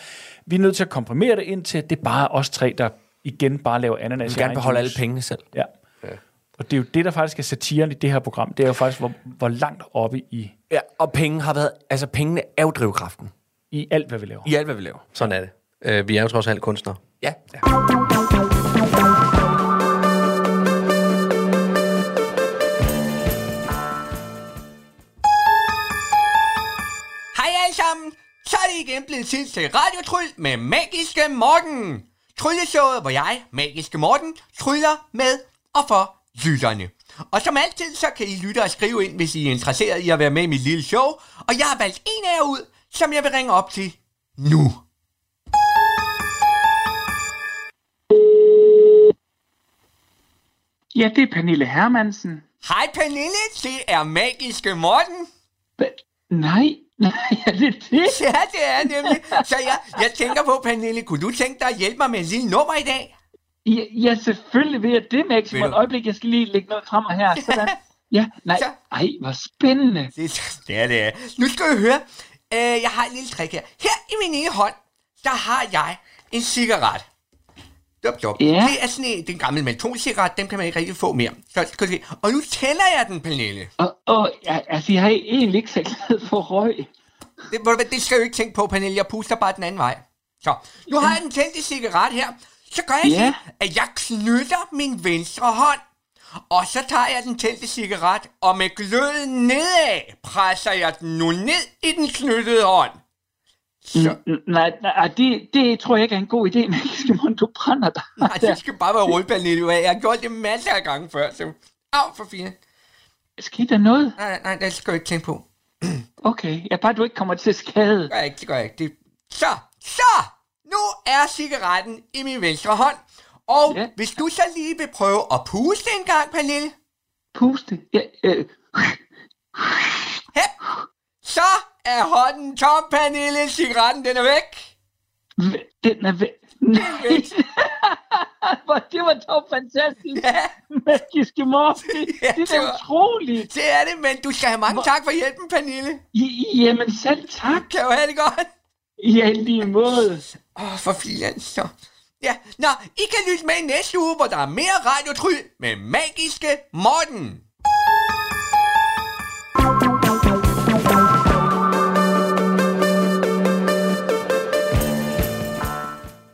vi er nødt til at komprimere det ind til, at det er bare os tre, der igen bare laver ananas. Vi vil gerne beholde alle pengene selv. Ja. Og det er jo det, der faktisk er satiren i det her program. Det er jo faktisk, hvor, hvor langt oppe i, Ja, og penge har været... Altså, pengene er jo drivkraften i alt, hvad vi laver. i alt, hvad vi laver. Sådan er det. Øh, vi er jo trods alt kunstnere. Ja. Hej alle sammen! Så er det igen blevet tid til Radiotryl med Magiske Morten. Trylleshowet, hvor jeg, Magiske Morten, tryller med og for lytterne. Og som altid, så kan I lytte og skrive ind, hvis I er interesseret i at være med i mit lille show. Og jeg har valgt en af jer ud, som jeg vil ringe op til nu. Ja, det er Pernille Hermansen. Hej Pernille, det er Magiske Morten. Nej, nej, er det det? Ja, det er nemlig. Så jeg, jeg tænker på, Pernille, kunne du tænke dig at hjælpe mig med en lille nummer i dag? Ja, ja selvfølgelig vil jeg det, Max. Et øjeblik, jeg skal lige lægge noget frem her. Sådan. Ja, nej. Så. Ej, hvor spændende. Det, det er det. Nu skal du høre. Øh, jeg har et lille trick her. Her i min ene hånd, der har jeg en cigaret. Dup, dup. Ja. Det er sådan en, det er en gammel mentolcigaret, dem kan man ikke rigtig få mere. Så du se. Og nu tænder jeg den, Pernille. Og, og altså, jeg har egentlig ikke glad for røg. Det, det skal du ikke tænke på, Pernille. Jeg puster bare den anden vej. Så, nu har jeg den tændte cigaret her. Så gør jeg Ja. det, at jeg knytter min venstre hånd. Og så tager jeg den tændte cigaret, og med gløden nedad presser jeg den nu ned i den knyttede hånd. Så, Nej, nej det, det tror jeg ikke er en god idé, men du brænder dig. nej, det skal bare være rullepernille. Jeg har gjort det masser af gange før, så... Au, for fint. Skete der noget? Nej, nej, det skal jeg ikke tænke på. Okay, ja, bare du ikke kommer til skade. Det gør jeg ikke, det gør jeg ikke. Det... Så, så! Nu er cigaretten i min venstre hånd. Og Ja. hvis du så lige vil prøve at puste en gang, Pernille, Puste. Ja, øh, Hep. Så er hånden tom, Pernille. Cigaretten, den er væk. den er væk. Nej. Hvor det var dog fantastisk. Ja. Magiske Morten. Ja, det er utroligt. Det er det, men du skal have mange tak for hjælpen, Pernille. I, jamen selv tak. Kan du have det godt? Ja, i lige måde. Åh, oh, for filan, så. Ja, nå, I kan lytte med i næste uge, hvor der er mere radiotryl med magiske Morten.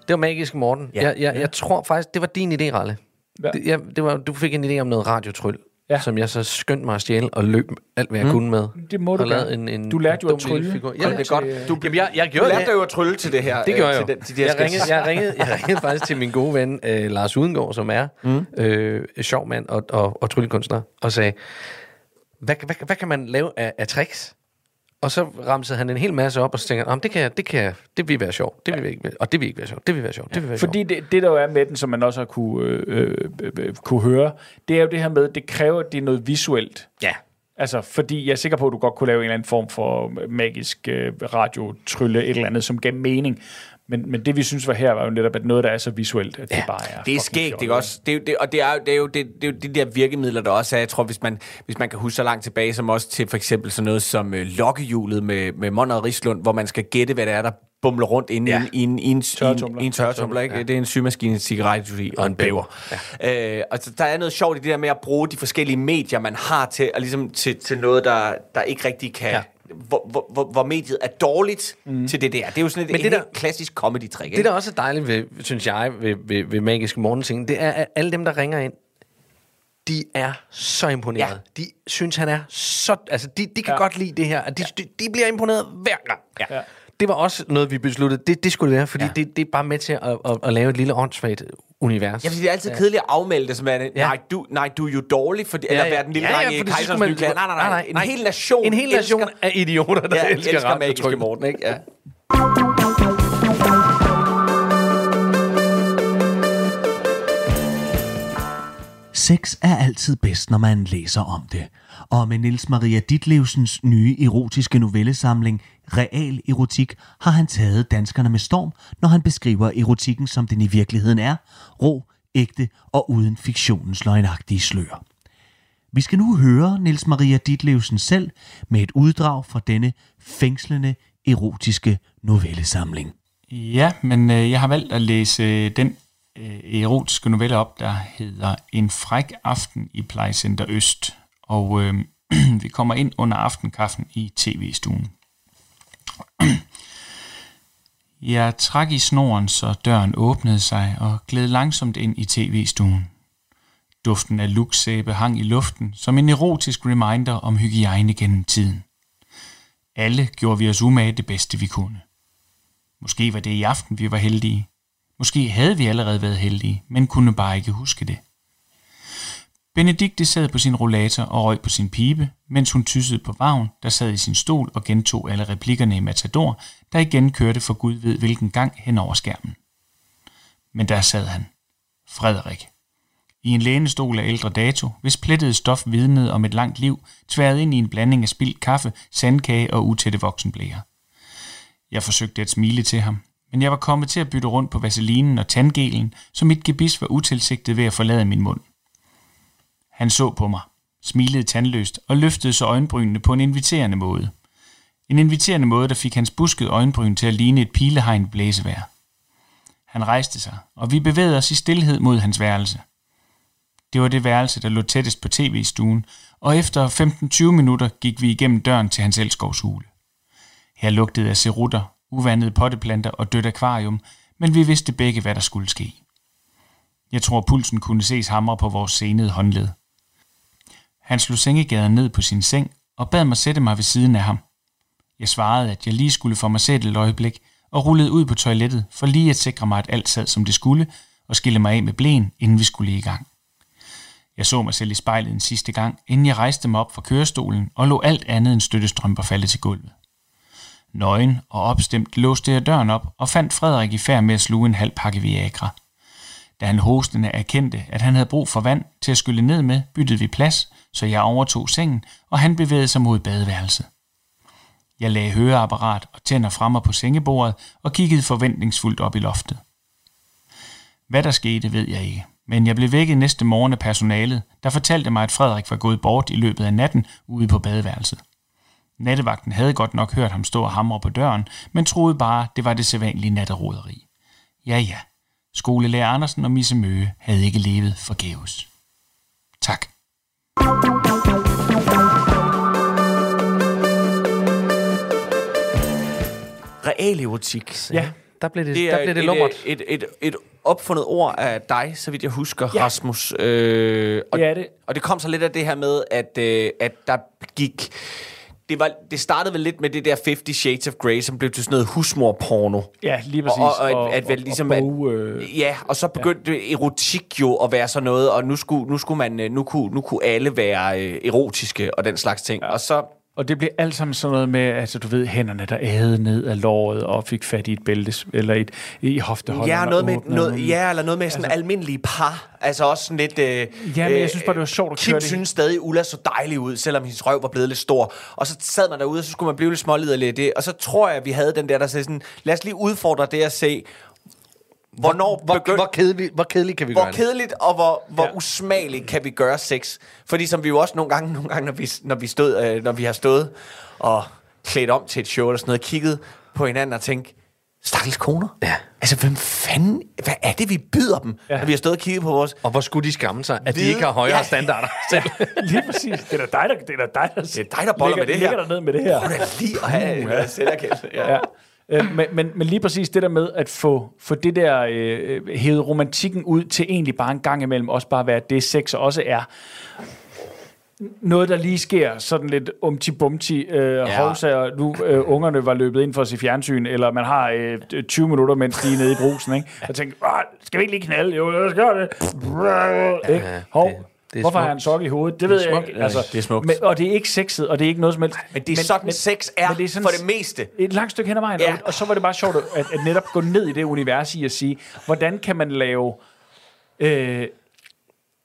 Det var magisk, Morten. Ja. Jeg, jeg, jeg tror faktisk, det var din idé, Ralle. Ja. Det, jeg, det var, du fik en idé om noget radiotryl, Ja. som jeg så skyndte mig at stjæle og løb alt, hvad jeg mm. kunne med. Det må du gerne. en, en Du lærte jo at trylle. Ja, det er godt. Du, Jamen, jeg, jeg gjorde Du det. lærte jo at trylle til det her. Det gjorde øh, jeg til jo. den- til de her jeg, ringede, jeg, ringede, jeg ringede faktisk til min gode ven, øh, Lars Udengård, som er mm. øh, sjov mand og, og, og tryllekunstner, og sagde, hvad, hvad, hvad kan man lave af, af tricks? Og så ramsede han en hel masse op, og så tænkte han, "Om det, kan, jeg- det, kan, jeg- det vil være sjovt, det vil ikke, være- og det vil ikke være sjovt, det vil være sjovt, det vil være sjovt. Fordi det, det, der jo er med den, som man også har kunne, øh, øh, øh, kunne høre, det er jo det her med, det kræver, at det er noget visuelt. Ja. Altså, fordi jeg er sikker på, at du godt kunne lave en eller anden form for magisk øh, radiotrylle, et eller andet, som gav mening. Men, men det, vi synes var her, var jo netop, at noget, der er så visuelt, at ja, det bare er Det er skægt, ikke også? Det det, og det er, det, er jo, det, det er jo de der virkemidler, der også er. Jeg tror, hvis man, hvis man kan huske så langt tilbage, som også til for eksempel sådan noget som øh, lokkehjulet med, med Monrad Rislund, hvor man skal gætte, hvad det er, der bumler rundt inde ja. i, en, i, en, Tørretumbler. i en tørretumbler. Ikke? Ja. Det er en symaskine, en cigaret og en bæver. Ja. Øh, altså, der er noget sjovt i det der med at bruge de forskellige medier, man har til, og ligesom til, til noget, der, der ikke rigtig kan... Ja. Hvor, hvor, hvor, hvor mediet er dårligt mm. til det der. Det er jo sådan et, Men et det der- klassisk comedy-trick. Det, der også er dejligt ved, synes jeg, ved, ved, ved Magiske Morgenting, det er, at alle dem, der ringer ind, de er så imponeret. Ja. De synes, han er så... Altså, de, de kan ja. godt lide det her. De, de, de bliver imponeret hver gang. Ja. Det var også noget, vi besluttede. Det, det skulle det være, fordi ja. det, det er bare med til at, at, at lave et lille åndssvagt univers. Ja, fordi det er altid ja. kedeligt at afmelde det, som er, ja. nej, du, nej, du er jo dårlig, fordi, ja, eller være den lille ja, ja, dreng i Kejserens skulle nye klæder. Nej, nej, nej, en hel nation En hel nation elsker, af idioter, der ja, elsker, elsker magiske Morten, ikke? Ja. Sex er altid bedst, når man læser om det. Og med Niels Maria Ditlevsens nye erotiske novellesamling Real Erotik har han taget danskerne med storm, når han beskriver erotikken, som den i virkeligheden er, rå, ægte og uden fiktionens løgnagtige slør. Vi skal nu høre Niels Maria Ditlevsen selv med et uddrag fra denne fængslende erotiske novellesamling. Ja, men øh, jeg har valgt at læse øh, den øh, erotiske novelle op, der hedder En fræk aften i Plejecenter Øst. Og øh, vi kommer ind under aftenkaffen i tv-stuen. Jeg trak i snoren, så døren åbnede sig og gled langsomt ind i tv-stuen. Duften af luksæbe hang i luften som en erotisk reminder om hygiejne gennem tiden. Alle gjorde vi os umage det bedste, vi kunne. Måske var det i aften, vi var heldige. Måske havde vi allerede været heldige, men kunne bare ikke huske det. Benedikte sad på sin rollator og røg på sin pibe, mens hun tyssede på Vagn, der sad i sin stol og gentog alle replikkerne i Matador, der igen kørte for Gud ved hvilken gang hen over skærmen. Men der sad han. Frederik. I en lænestol af ældre dato, hvis plettede stof vidnede om et langt liv, tværet ind i en blanding af spildt kaffe, sandkage og utætte voksenblæger. Jeg forsøgte at smile til ham, men jeg var kommet til at bytte rundt på vaselinen og tandgelen, så mit gebis var utilsigtet ved at forlade min mund. Han så på mig, smilede tandløst og løftede så øjenbrynene på en inviterende måde. En inviterende måde, der fik hans buskede øjenbryn til at ligne et pilehegn blæsevær. Han rejste sig, og vi bevægede os i stillhed mod hans værelse. Det var det værelse, der lå tættest på tv-stuen, og efter 15-20 minutter gik vi igennem døren til hans elskovshule. Her lugtede af cerutter, uvandede potteplanter og dødt akvarium, men vi vidste begge, hvad der skulle ske. Jeg tror, pulsen kunne ses hamre på vores senede håndled. Han slog sengegaden ned på sin seng og bad mig sætte mig ved siden af ham. Jeg svarede, at jeg lige skulle få mig sættet et øjeblik, og rullede ud på toilettet for lige at sikre mig, at alt sad som det skulle, og skille mig af med blæen, inden vi skulle i gang. Jeg så mig selv i spejlet en sidste gang, inden jeg rejste mig op fra kørestolen og lå alt andet end støttestrømper falde til gulvet. Nøgen og opstemt låste jeg døren op og fandt Frederik i færd med at sluge en halv pakke Viagra. Da han hostende erkendte, at han havde brug for vand til at skylle ned med, byttede vi plads, så jeg overtog sengen, og han bevægede sig mod badeværelset. Jeg lagde høreapparat og tænder fremme på sengebordet og kiggede forventningsfuldt op i loftet. Hvad der skete, ved jeg ikke. Men jeg blev vækket næste morgen af personalet, der fortalte mig, at Frederik var gået bort i løbet af natten ude på badeværelset. Nattevagten havde godt nok hørt ham stå og hamre på døren, men troede bare, det var det sædvanlige natteroderi. Ja, ja. Skolelærer Andersen og Misse Møge havde ikke levet forgæves. Tak. Realerotik. Ja, der blev det, Det der er blev det et, lummert. et, et, et, et opfundet ord af dig, så vidt jeg husker, Ja. Rasmus. Øh, og, Det er det. og det kom så lidt af det her med, at, øh, at der gik... Det, var, det startede vel lidt med det der 50 Shades of Grey, som blev til sådan noget husmor-porno. Ja, lige præcis. Og, og, og, at, at vel ligesom, og bog, øh, ja, og så begyndte ja. erotik jo at være sådan noget, og nu skulle, nu skulle man, øh, nu kunne, nu kunne alle være øh, erotiske og den slags ting. Ja. Og så, Og det blev alt sammen sådan noget med, altså du ved, hænderne, der ædede ned af låret og fik fat i et bælte, eller et, i hofteholderen. ja, og noget med, noget, ja, eller noget med sådan altså, almindelige par. Altså også sådan lidt... Øh, Ja, men jeg synes bare, det var sjovt at Kim køre det. synes stadig, Ulla så dejlig ud, selvom hendes røv var blevet lidt stor. Og så sad man derude, og så skulle man blive lidt småliderlig af det. Og så tror jeg, at vi havde den der, der sagde sådan, lad os lige udfordre det at se, hvornår Hvor, begynd- hvor, kedeligt, hvor kedeligt kan vi gøre hvor kedeligt og hvor, hvor Ja. ja. usmageligt kan vi gøre sex. Fordi som vi jo også nogle gange, nogle gange når, vi, når, vi stod, øh, når vi har stået og klædt om til et show eller sådan noget, kigget på hinanden og tænkt, stakkels koner. Ja. Altså, hvem fanden, hvad er det, vi byder dem, Ja. ja. når vi har stået og kigget på vores... Og hvor skulle de skamme sig, at de Vide- ikke har højere Ja. standarder selv? Lige præcis. Det er da dig, der, det er dig, der, Det er dig, der boller med det her. Ligger der ned med det her. Prøv da lige at have uh, selverkendelse. Ja. Ja. Øh, men, men, men lige præcis det der med at få, få det der øh, hævet romantikken ud til egentlig bare en gang imellem også bare være det sex også er. Noget, der lige sker sådan lidt umti-bumti, øh, ja. hovsa, og nu øh, ungerne var løbet ind for at se fjernsyn, eller man har øh, 20 minutter, mens de er nede i brusen, ikke? Jeg tænkte, "Ah, skal vi ikke lige knalde? Jo, lad os gøre det. Ikke? Hov, det- det er hvorfor har smukt. jeg en sok i hovedet? Det ved jeg ikke. Altså, det er smukt. Men, og det er ikke sexet, og det er ikke noget som helst. Men det er sådan, sex er men det er sådan- for det meste. et langt stykke hen ad vejen. Ja. Og, og så var det bare sjovt at, at netop gå ned i det univers i at sige, hvordan kan man lave øh,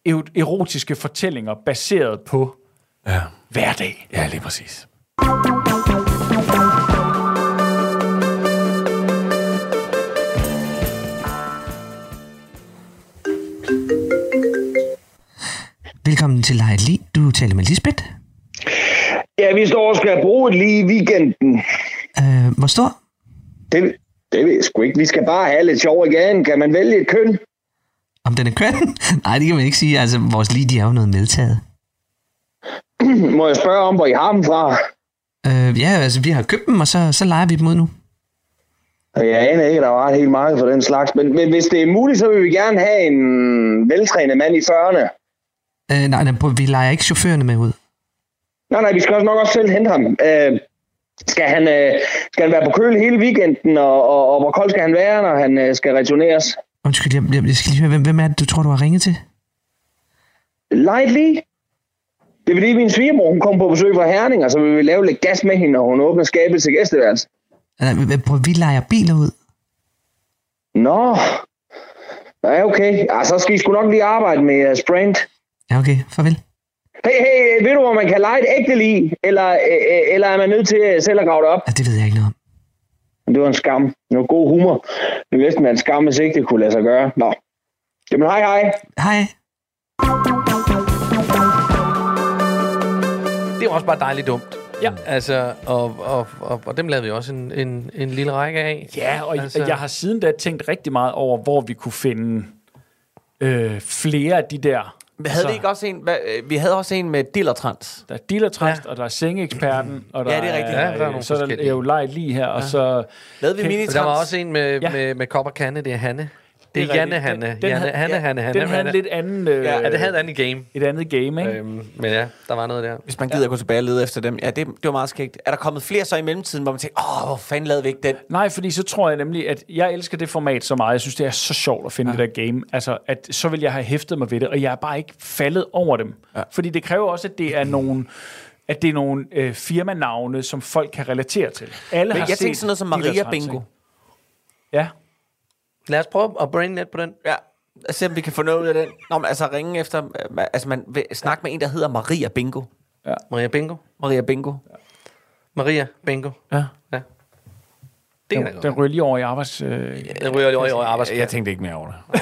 ero- erotiske fortællinger baseret på Ja. hverdag. ja, lige præcis. Velkommen til Lejet Lige. Du taler med Lisbeth. Ja, vi står og skal bruge det lige i weekenden. Øh, hvor stor? Det, det ved jeg sgu ikke. Vi skal bare have lidt sjov i gaden. Kan man vælge et køn? Om den er køn? Nej, det kan man ikke sige. Altså, vores lige, de er jo noget medtaget. Må jeg spørge om, hvor I har dem fra? Øh, ja, altså, vi har købt dem, og så, så leger vi dem ud nu. Jeg aner ikke, der var helt marked for den slags. Men, men hvis det er muligt, så vil vi gerne have en veltrænet mand i 40'erne. Øh, nej, vi leger ikke chaufførerne med ud. Nej, nej, vi skal også nok også selv hente ham. Øh, skal, han, øh, skal han være på køl hele weekenden, og, og, og hvor kold skal han være, når han øh, skal returneres? Undskyld, jeg, jeg, jeg skal lige høre, hvem, hvem er det, du tror, du har ringet til? Lightly. Det er fordi, min svigermor hun kom på besøg fra Herning, og så vil vi lave lidt gas med hende, når hun åbner skabet til gæsteværelse. Vi leger biler ud. Nå. Ja, okay. Ja, så skal I sgu nok lige arbejde med uh, Sprint. Ja, okay, farvel. Hey, hey, ved du, hvor man kan lege et ægte lige? Eller, øh, eller er man nødt til øh, selv at grave det op? Ja, det ved jeg ikke noget om. Det var en skam. Det var god humor. Det er næsten være en skam, hvis ikke det kunne lade sig gøre. Nå. Jamen, hej, hej. Hej. Det er også bare dejligt dumt. Ja. Altså, og, og, og, og dem lavede vi også en, en, en lille række af. Ja, og altså, jeg har siden da tænkt rigtig meget over, hvor vi kunne finde øh, flere af de der... Men havde vi ikke også en, hvad, øh, vi havde også en med dillertrans. Der er dealertrans, ja. og der er sengeeksperten, og der Ja, det er rigtigt. Ja, der er nogle så er der forskellige. jo lejet lige her, og så... Lavede vi minitrans? Der var også en med, Ja. ja. med, med kop og kande, det er Hanne. Det er, rigtigt. Janne Hanne. Den- den Janne, Hanne, ja, Hanne, Hanne. Den havde en lidt anden... Øh, Ja, Ja, det havde et andet game. et andet game, ikke? Øhm, men ja, der var noget der. Hvis man gider at gå tilbage og lede efter dem. Ja, det, det var meget skægt. Er der kommet flere så i mellemtiden, hvor man tænker, åh, hvor fanden lavede vi ikke den? Nej, fordi så tror jeg nemlig, at jeg elsker det format så meget. Jeg synes, det er så sjovt at finde ja. det der game. Altså, at så vil jeg have hæftet mig ved det, og jeg er bare ikke faldet over dem. Ja. Fordi det kræver også, at det er nogle at det er nogle øh, firmanavne, som folk kan relatere til. Alle Men har jeg set tænkte sådan noget som Maria Bingo. Ja. Lad os prøve at brain net på den. Ja, lad os se, om vi kan få noget ud af den. Nå, men altså ringe efter, øh, altså man vil snakke med en, der hedder Maria Bingo. Maria Bingo. Maria Bingo. Maria Bingo. Ja. Ja. Det Den, den ryger lige over i arbejds... Øh, Den ryger lige over i arbejdsplads. Jeg tænkte ikke mere over det.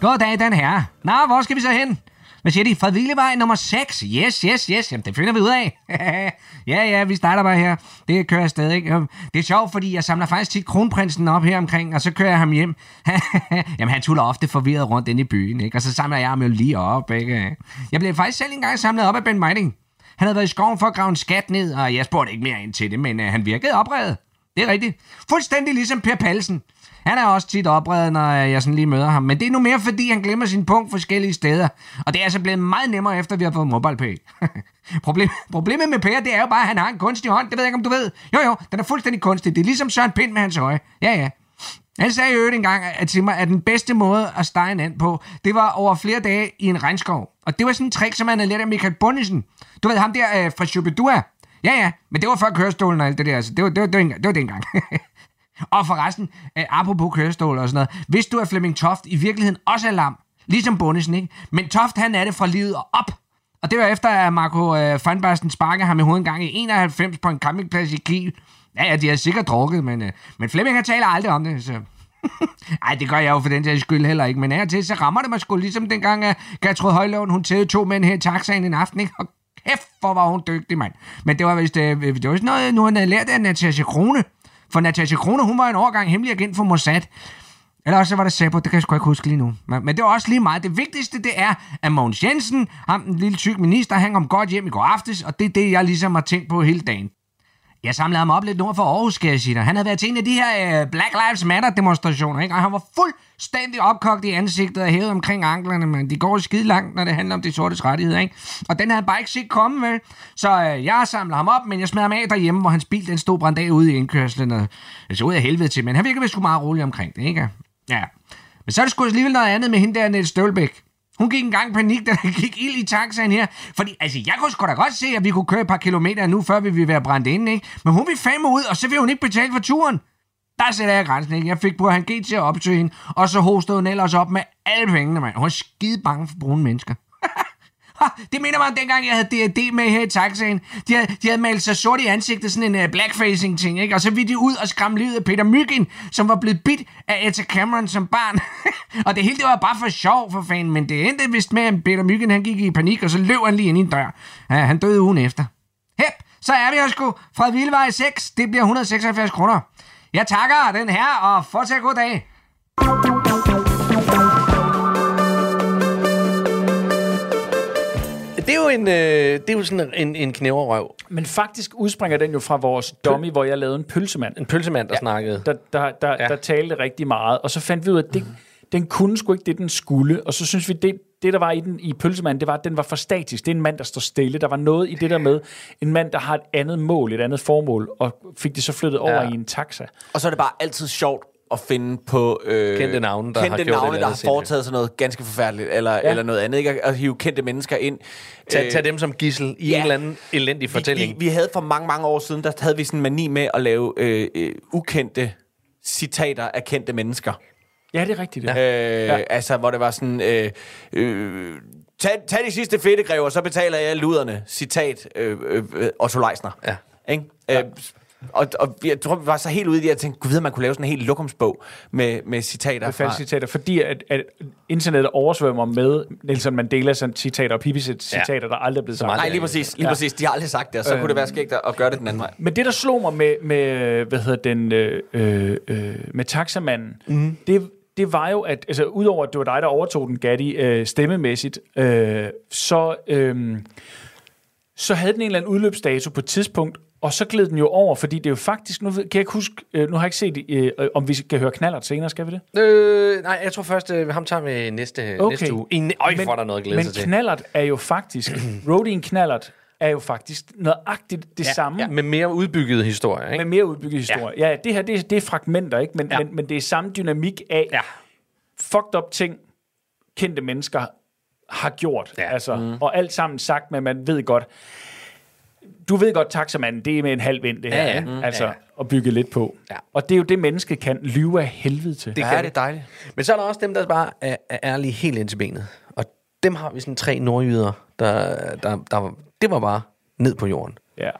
Goddag, den her. Nå, hvor skal vi så hen? Hvad siger de? Fredvillevej nummer 6? Yes, yes, yes. Jamen, det finder vi ud af. ja, ja, vi starter bare her. Det kører jeg stadig. ikke? Øhm, det er sjovt, fordi jeg samler faktisk tit kronprinsen op her omkring, og så kører jeg ham hjem. Jamen, han tuller ofte forvirret rundt inde i byen, ikke? Og så samler jeg ham jo lige op, ikke? Jeg blev faktisk selv engang samlet op af Ben Meiding. Han havde været i skoven for at grave en skat ned, og jeg spurgte ikke mere ind til det, men uh, han virkede oprevet. Det er rigtigt. Fuldstændig ligesom Per Palsen. Han er også tit opredet, når jeg sådan lige møder ham. Men det er nu mere, fordi han glemmer sin punkt forskellige steder. Og det er altså blevet meget nemmere, efter vi har fået MobilePay. Problem, problemet med Per, det er jo bare, at han har en kunstig hånd. Det ved jeg ikke, om du ved. Jo, jo, den er fuldstændig kunstig. Det er ligesom Søren Pind med hans øje. Ja, ja. Han sagde jo øvrigt engang at til mig, at den bedste måde at stege en and på, det var over flere dage i en regnskov. Og det var sådan en trick, som han havde lært af Michael Bundesen. Du ved, ham der øh, fra Shubidua. Ja, ja, men det var før kørestolen og alt det der. Altså, det, var, det, var, det, var, det, var, dengang. det engang og forresten, øh, apropos kørestol og sådan noget. Hvis du er Flemming Toft i virkeligheden også er lam, ligesom Bundesen, ikke? Men Toft, han er det fra livet og op. Og det var efter, at Marco øh, Feinbarsten sparkede ham i hovedet en gang i 91 på en campingplads i Kiel. Ja, ja, de har sikkert drukket, men, øh, men Flemming han taler aldrig om det, så... Ej, det gør jeg jo for den der skyld heller ikke, men af og til, så rammer det mig sgu ligesom dengang, at Gertrud Højlund, hun tævede to mænd her i taxaen en aften, ikke? Og kæft, hvor var hun dygtig, mand. Men det var vist, øh, det var sådan noget, nu han havde lært af Natasha Krone. For Natasha Krone, hun var en årgang hemmelig agent for Mossad. Eller også var det Sabo, det kan jeg sgu ikke huske lige nu. Men, men det var også lige meget. Det vigtigste, det er, at Mogens Jensen, ham den lille tyk minister, han kom godt hjem i går aftes, og det er det, jeg ligesom har tænkt på hele dagen. Jeg samlede ham op lidt nord for Aarhus, skal jeg sige dig. Han havde været til en af de her øh, Black Lives Matter demonstrationer, ikke? og han var fuldstændig opkogt i ansigtet og hævet omkring anklerne, men de går skide langt, når det handler om de sortes rettigheder. Ikke? Og den havde han bare ikke set komme, vel? Så øh, jeg samlede ham op, men jeg smed ham af derhjemme, hvor hans bil den stod brændt af ude i indkørslen. Og, så ud af helvede til, men han virkede vist sgu meget rolig omkring det, ikke? Ja. Men så er det sgu alligevel noget andet med hende der, Niels Stølbæk. Hun gik engang i panik, da der gik ild i taxaen her. Fordi, altså, jeg kunne sgu da godt se, at vi kunne køre et par kilometer nu, før vi ville være brændt inde, ikke? Men hun vil fandme ud, og så vil hun ikke betale for turen. Der sætter jeg grænsen, ikke? Jeg fik på han til at opsøge hende, og så hostede hun ellers op med alle pengene, mand. Hun er skide bange for brune mennesker. Det minder mig om dengang, jeg havde D&D med her i taxaen. De havde, de havde malet sig sort i ansigtet, sådan en uh, blackfacing ting, ikke? Og så ville de ud og skræmme livet af Peter Myggen, som var blevet bit af Etta Cameron som barn. og det hele, det var bare for sjov for fanden, men det endte vist med, at Peter Myggen, han gik i panik, og så løb han lige ind i en dør. Ja, han døde ugen efter. Hep, så er vi her sgu fra Vildevej 6. Det bliver 176 kroner. Jeg takker den her, og fortsæt god dag. thank you jo, en, øh, det er jo sådan en, en knæverrøv. Men faktisk udspringer den jo fra vores dummy, hvor jeg lavede en pølsemand. En pølsemand, der ja. snakkede. Der, der, der, ja. der talte rigtig meget. Og så fandt vi ud af, at det, den kunne sgu ikke det, den skulle. Og så synes vi, det, det der var i den i pølsemanden, det var, at den var for statisk. Det er en mand, der står stille. Der var noget i det der med en mand, der har et andet mål, et andet formål, og fik det så flyttet over Ja. i en taxa. Og så er det bare altid sjovt at finde på øh, Kendte navne, der kendte har navne, der har foretaget sig noget ganske forfærdeligt, eller, ja. eller noget andet. Ikke? At, hive kendte mennesker ind. Tag, Øh, tag dem som gissel i ja. en eller anden elendig fortælling. Vi, vi, vi havde for mange, mange år siden, der havde vi sådan en mani med at lave øh, øh, ukendte citater af kendte mennesker. Ja, det er rigtigt. Øh, Ja. ja. Altså, hvor det var sådan... Øh, øh, tag, tag de sidste fedtegrever, så betaler jeg luderne. Citat øh, øh, øh, Otto Leisner. Ja. Ikke? Ja. Øh, og, og jeg tror, vi var så helt ude i det, jeg tænkte, gud ved, man kunne lave sådan en helt lokumsbog med, med citater med falske citater, fordi at, at internettet oversvømmer med Nelson Mandelas citater og Pipis citater, ja. der aldrig er blevet sagt. Nej, lige præcis. Lige ja. præcis. De har aldrig sagt det, og så øh, kunne det være skægt at, at gøre det den anden vej. Men det, der slog mig med, med hvad hedder den, øh, øh, øh, med taxamanden, mm. det, det var jo, at altså, udover at det var dig, der overtog den, Gatti, øh, stemmemæssigt, øh, så, øh, så havde den en eller anden udløbsdato på et tidspunkt, og så gled den jo over, fordi det er jo faktisk, nu kan jeg ikke huske, øh, nu har jeg ikke set, øh, om vi kan høre knallert senere, skal vi det? Øh, nej, jeg tror først, øh, ham tager vi næste, okay. næste uge. En, øj, men, får der noget at glæde men sig til. knallert er jo faktisk, roadien knallert er jo faktisk nøjagtigt det Ja, samme, ja, med mere udbygget historie, ikke? med mere udbygget historie. Ja, ja det her, det, er- det er fragmenter, ikke? Men, ja. Ja. men, men det er samme dynamik af Ja. fucked up ting, kendte mennesker har gjort. Ja. Altså, mm. Og alt sammen sagt, men man ved godt, du ved godt, taxamanden, det er med en halv vind, det her. Ja, ja. ikke? Mm. Altså, Ja, ja. at bygge lidt på. Ja. Og det er jo det, mennesket kan lyve af helvede til. Det Ja, kan det er dejligt. Men så er der også dem, der bare er, er ærlige helt ind til benet. Og dem har vi sådan tre nordjyder, der, der, der det var bare ned på jorden. Ja.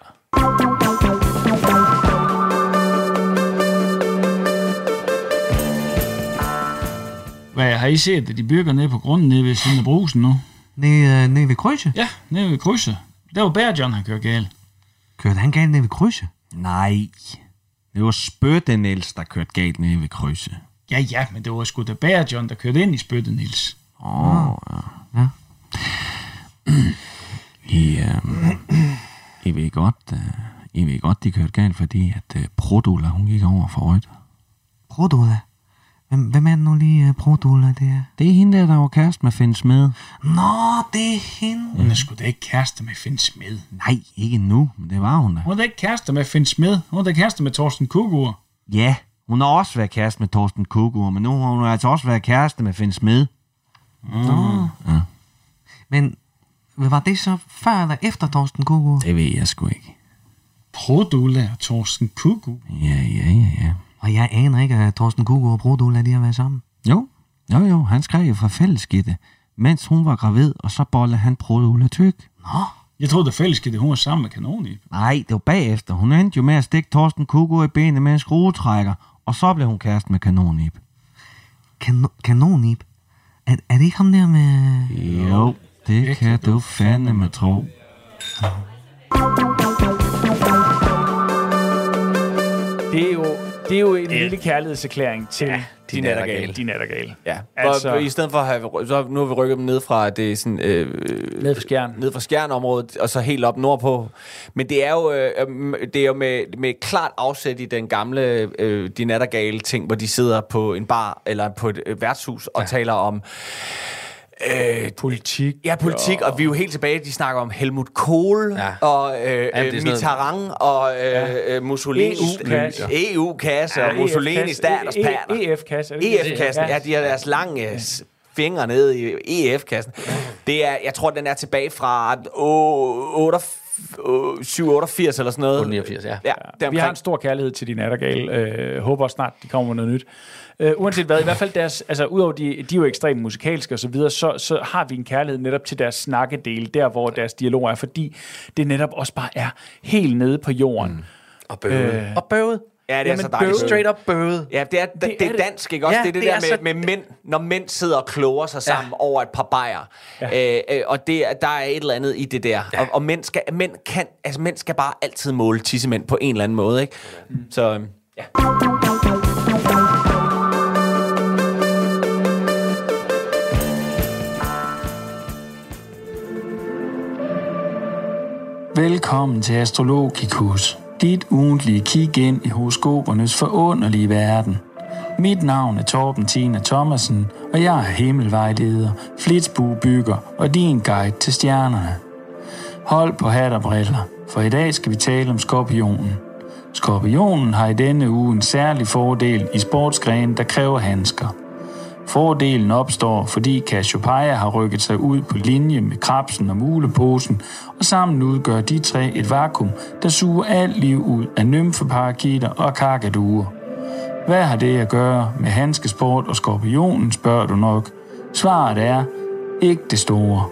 Hvad, har I set, at de bygger nede på grunden nede ved siden af brusen nu? Nede, øh, nede ved krydset? Ja, nede ved krydset. Der var Bær John, han kørte galt. Kørte han galt nede ved krydset? Nej. Det var Spøtte Niels, der kørte galt nede ved krydset. Ja, ja, men det var sgu da Bær John, der kørte ind i spyttet, Nils. Åh, oh, ja. Ja. I, øh, I ved godt, øh, I ved godt, de kørte galt, fordi at øh, Produla, hun gik over for rødt. Produla? Hvem, hvem er det nu lige, uh, Produla, det er? Det er hende der, der var kæreste med Finn Smed. Nå, det er hende. Hun er sgu da ikke kæreste med Finn Smed. Nej, ikke nu, men det var hun da. Hun er da ikke kæreste med Finn Smed. Hun er da kæreste med Torsten Kugur. Ja, hun har også været kæreste med Torsten Kugur, men nu har hun altså også været kæreste med Finn Smed. Nå. Ja. Men var det så før eller efter Torsten Kugur? Det ved jeg sgu ikke. Produla og Torsten Kugur. Ja, ja, ja, ja. Og jeg aner ikke, at Torsten Kugur og Produla, de har været sammen. Jo, jo, jo, han skrev jo fra fællesskidte, mens hun var gravid, og så bollede han Produla tyk. Nå, Jeg troede, det fællesskede, hun var sammen med kanon i. Nej, det var bagefter. Hun endte jo med at stikke Torsten Kugur i benet med en skruetrækker, og så blev hun kæreste med kanonib. kan- kanonib. Er, er det ikke ham der med... Jo, det kan du fandeme tro. Det er jo, det er jo en lille kærlighedserklæring til ja, de nattergale. Din nattergale. Ja, Altså- altså, i stedet for at have, så nu har vi rykket dem ned fra det sådan, øh, Ned for skjern. ned fra skjernområdet, og så helt op nordpå. Men det er jo, øh, øhm, det er jo med, med klart afsæt i den gamle øh, de nattergale ting, hvor de sidder på en bar eller på et øh, værtshus og ja. taler om Øh, politik. Ja, politik, og vi er jo helt tilbage, de snakker om Helmut Kohl, Ja. ja. og øh, ja, sådan noget- Mitterrand, og øh, øh, Mussolini, EU-kasse. EU-kasse, ja, og Mussolini, EF-kasse. Staters E- patter. EF-kasse. EF-kassen, ja, de har deres lange fingre nede i EF-kassen. Det er, jeg tror, den er tilbage fra 788 eller sådan noget. 89, ja. Ja, Vi deromkring. har en stor kærlighed til de nattergale. Øh, håber snart, de kommer med noget nyt. Øh, uanset hvad, i hvert fald deres, altså udover de, de er jo ekstremt musikalske og så videre, så, så har vi en kærlighed netop til deres snakkedel, der hvor deres dialog er, fordi det netop også bare er helt nede på jorden. Mm. Og bøvet. Øh, og bøvet. Ja, det er Jamen, så dejligt. Straight up bøvet. Ja, det er, det, det, er dansk, ikke også? Ja, det er det, det der er med, så- med mænd, når mænd sidder og kloger sig sammen ja. over et par bajer. Ja. Øh, øh, og det, er- der er et eller andet i det der. Ja. Og, og mænd, skal, mænd, kan, altså, mænd skal bare altid måle tissemænd på en eller anden måde, ikke? Mm. Så øhm, ja. Velkommen til Astrologikus, dit ugentlige kig ind i horoskopernes forunderlige verden. Mit navn er Torben Tina Thomasen, og jeg er himmelvejleder, flitsbuebygger og din guide til stjernerne. Hold på hat og briller, for i dag skal vi tale om skorpionen. Skorpionen har i denne uge en særlig fordel i sportsgrenen, der kræver handsker. Fordelen opstår, fordi Cassiopeia har rykket sig ud på linje med krabsen og muleposen, og sammen udgør de tre et vakuum, der suger alt liv ud af nymfeparakitter og kakaduer. Hvad har det at gøre med handskesport og skorpionen, spørger du nok. Svaret er, ikke det store.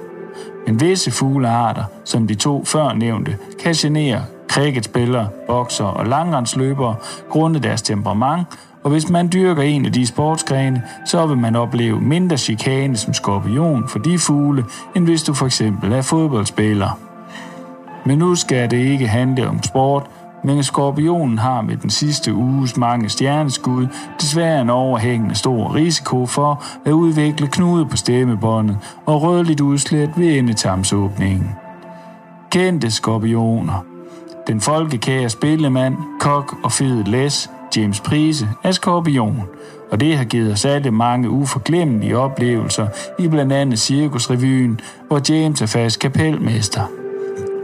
Men visse fuglearter, som de to før nævnte, kan genere cricketspillere, bokser og langrendsløbere grundet deres temperament, og hvis man dyrker en af de sportsgrene, så vil man opleve mindre chikane som skorpion for de fugle, end hvis du for eksempel er fodboldspiller. Men nu skal det ikke handle om sport, men skorpionen har med den sidste uges mange stjerneskud desværre en overhængende stor risiko for at udvikle knude på stemmebåndet og rødligt udslæt ved endetarmsåbningen. Kendte skorpioner. Den folkekære spillemand, kok og fede læs, James Prise, er skorpion, og det har givet os alle mange uforglemmelige oplevelser i blandt andet Cirkusrevyen, hvor James er fast kapelmester.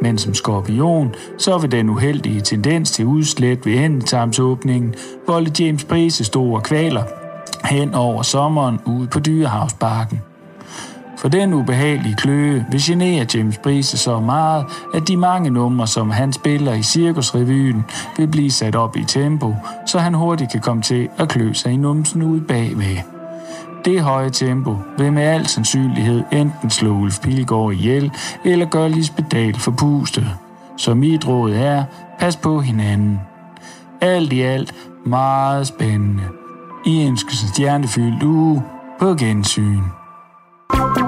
Men som skorpion, så vil den uheldige tendens til udslæt ved endetarmsåbningen volde James Prise store kvaler hen over sommeren ude på Dyrehavsbakken. For den ubehagelige kløe vil genere James Prise så meget, at de mange numre, som han spiller i Cirkusrevyen, vil blive sat op i tempo, så han hurtigt kan komme til at klø sig i numsen ud bagved. Det høje tempo vil med al sandsynlighed enten slå Ulf Pilgaard ihjel eller gøre Lisbeth Dahl forpustet. Så mit råd er, pas på hinanden. Alt i alt meget spændende. I ønsker sig stjernefyldt uge på gensyn. Du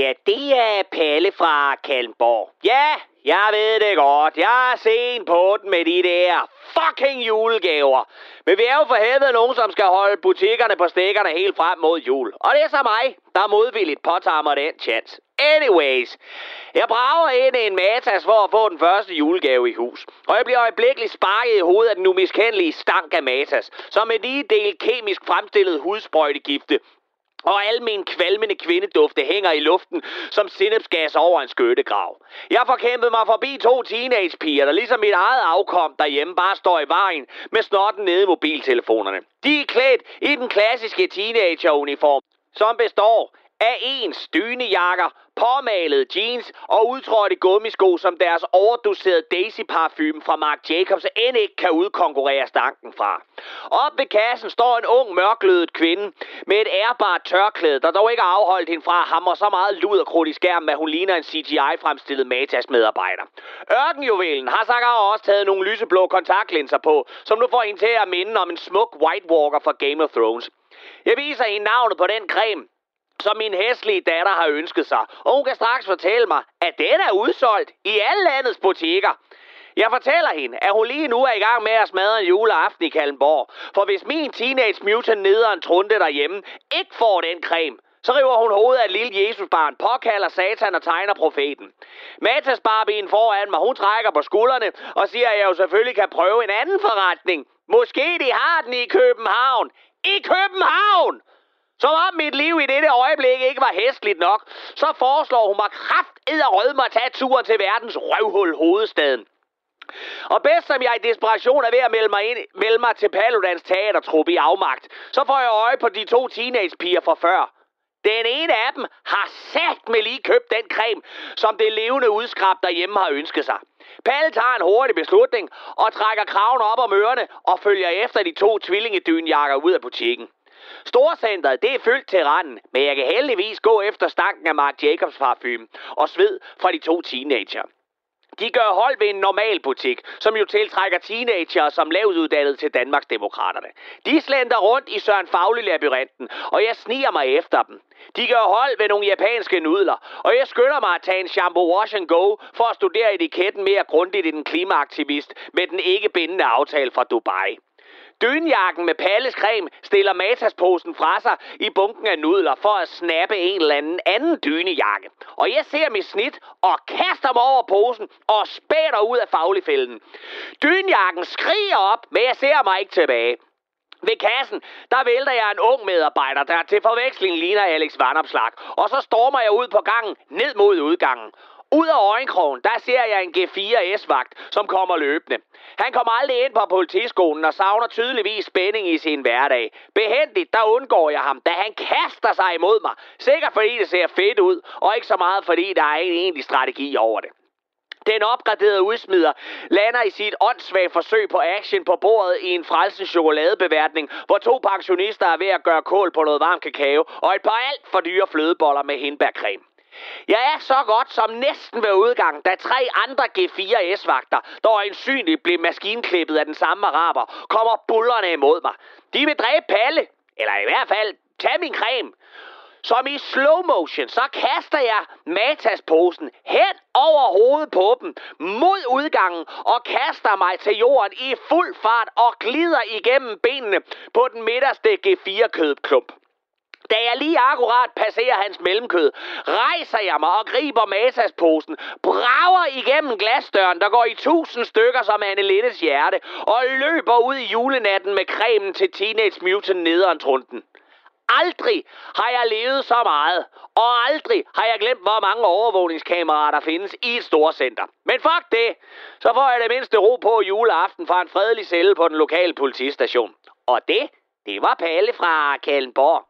Ja, det er Palle fra Kalmborg. Ja, jeg ved det godt. Jeg er sen på den med de der fucking julegaver. Men vi er jo for helvede nogen, som skal holde butikkerne på stikkerne helt frem mod jul. Og det er så mig, der modvilligt påtager mig den chance. Anyways, jeg brager ind i en matas for at få den første julegave i hus. Og jeg bliver øjeblikkeligt sparket i hovedet af den umiskendelige stank af matas, som med lige del kemisk fremstillet hudsprøjtegifte og almen kvalmende kvindedufte hænger i luften som sinnepsgas over en skyttegrav. Jeg forkæmpede kæmpet mig forbi to teenagepiger, der ligesom mit eget afkom derhjemme bare står i vejen med snotten nede i mobiltelefonerne. De er klædt i den klassiske teenageruniform, som består af ens dynejakker, påmalede jeans og udtrådte gummisko, som deres overdoserede Daisy parfume fra Marc Jacobs end ikke kan udkonkurrere stanken fra. Op ved kassen står en ung mørklødet kvinde med et ærbart tørklæde, der dog ikke har afholdt hende fra at hamre så meget luderkrudt i skærmen, at hun ligner en CGI-fremstillet Matas-medarbejder. Ørkenjuvelen har sågar også taget nogle lyseblå kontaktlinser på, som nu får hende til at minde om en smuk White Walker fra Game of Thrones. Jeg viser hende navnet på den creme, som min hæslige datter har ønsket sig. Og hun kan straks fortælle mig, at den er udsolgt i alle landets butikker. Jeg fortæller hende, at hun lige nu er i gang med at smadre en juleaften i Kalmborg. For hvis min teenage mutant nederen trunte derhjemme ikke får den creme, så river hun hovedet af et lille Jesusbarn, påkalder satan og tegner profeten. Matas Barbien foran mig, hun trækker på skuldrene og siger, at jeg jo selvfølgelig kan prøve en anden forretning. Måske de har den i København. I København! Som om mit liv i dette øjeblik ikke var hæstligt nok, så foreslår hun mig kraft rød at tage turen til verdens røvhul hovedstaden. Og bedst som jeg i desperation er ved at melde mig, ind, melde mig til Paludans teatertruppe i afmagt, så får jeg øje på de to teenagepiger fra før. Den ene af dem har sat med lige købt den creme, som det levende udskrab derhjemme har ønsket sig. Palle tager en hurtig beslutning og trækker kraven op om ørerne og følger efter de to tvillingedynjakker ud af butikken. Storcenteret, det er fyldt til randen, men jeg kan heldigvis gå efter stanken af Marc Jacobs parfume og sved fra de to teenager. De gør hold ved en normal butik, som jo tiltrækker teenager som lavt uddannet til Danmarks Demokraterne. De slænder rundt i Søren Faglig labyrinten, og jeg sniger mig efter dem. De gør hold ved nogle japanske nudler, og jeg skynder mig at tage en shampoo wash and go for at studere etiketten mere grundigt i den klimaaktivist med den ikke bindende aftale fra Dubai. Dynjakken med pallescreme stiller Matas-posen fra sig i bunken af nudler for at snappe en eller anden anden dynejakke. Og jeg ser mit snit og kaster mig over posen og spætter ud af fagligfælden. Dynjakken skriger op, men jeg ser mig ikke tilbage. Ved kassen, der vælter jeg en ung medarbejder, der til forveksling ligner Alex Vandopslag. Og så stormer jeg ud på gangen, ned mod udgangen. Ud af øjenkrogen, der ser jeg en G4S-vagt, som kommer løbende. Han kommer aldrig ind på politiskolen og savner tydeligvis spænding i sin hverdag. Behendigt, der undgår jeg ham, da han kaster sig imod mig. Sikkert fordi det ser fedt ud, og ikke så meget fordi der er en egentlig strategi over det. Den opgraderede udsmider lander i sit åndssvagt forsøg på action på bordet i en frelsens chokoladebeværtning, hvor to pensionister er ved at gøre kål på noget varm kakao og et par alt for dyre flødeboller med hindbærcreme. Jeg er så godt som næsten ved udgang, da tre andre G4S-vagter, der øjensynligt blev maskinklippet af den samme araber, kommer bullerne imod mig. De vil dræbe Palle, eller i hvert fald tage min creme. Som i slow motion, så kaster jeg Matas-posen hen over hovedet på dem, mod udgangen, og kaster mig til jorden i fuld fart og glider igennem benene på den midterste G4-kødklump. Da jeg lige akkurat passerer hans mellemkød, rejser jeg mig og griber Masas-posen, brager igennem glasdøren, der går i tusind stykker som Anne Lindes hjerte, og løber ud i julenatten med cremen til Teenage Mutant nederen. Aldrig har jeg levet så meget, og aldrig har jeg glemt, hvor mange overvågningskameraer der findes i et storcenter. Men fuck det, så får jeg det mindste ro på juleaften fra en fredelig celle på den lokale politistation. Og det, det var Palle fra Kallenborg.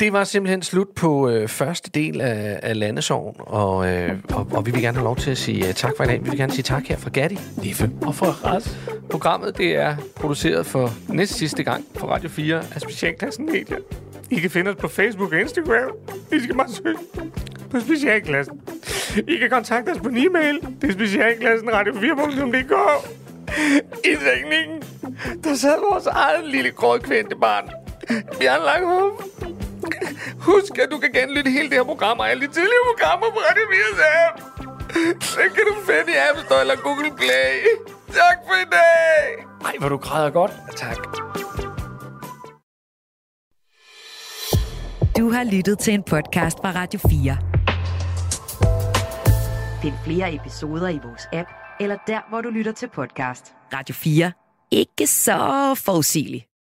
Det var simpelthen slut på øh, første del af, af Landesorgen, og, øh, og, og vi vil gerne have lov til at sige uh, tak for i dag. Vi vil gerne sige tak her fra Gatti. Niffe og fra Ras. Programmet det er produceret for næst sidste gang på Radio 4 af Specialklassen Media. I kan finde os på Facebook og Instagram. I skal bare søge på Specialklassen. I kan kontakte os på en e-mail. Det er specialklassen radio4.dk. I teknikken, der sad vores eget lille grådkvendte barn. Bjørn Langhoff. Husk, at du kan genlytte hele det her program og alle de tidligere programmer på Radio 4's app. Den kan du finde i App Store eller Google Play. Tak for i dag. Ej, hvor du græder godt. Tak. Du har lyttet til en podcast fra Radio 4. Find flere episoder i vores app, eller der, hvor du lytter til podcast. Radio 4. Ikke så forudsigeligt.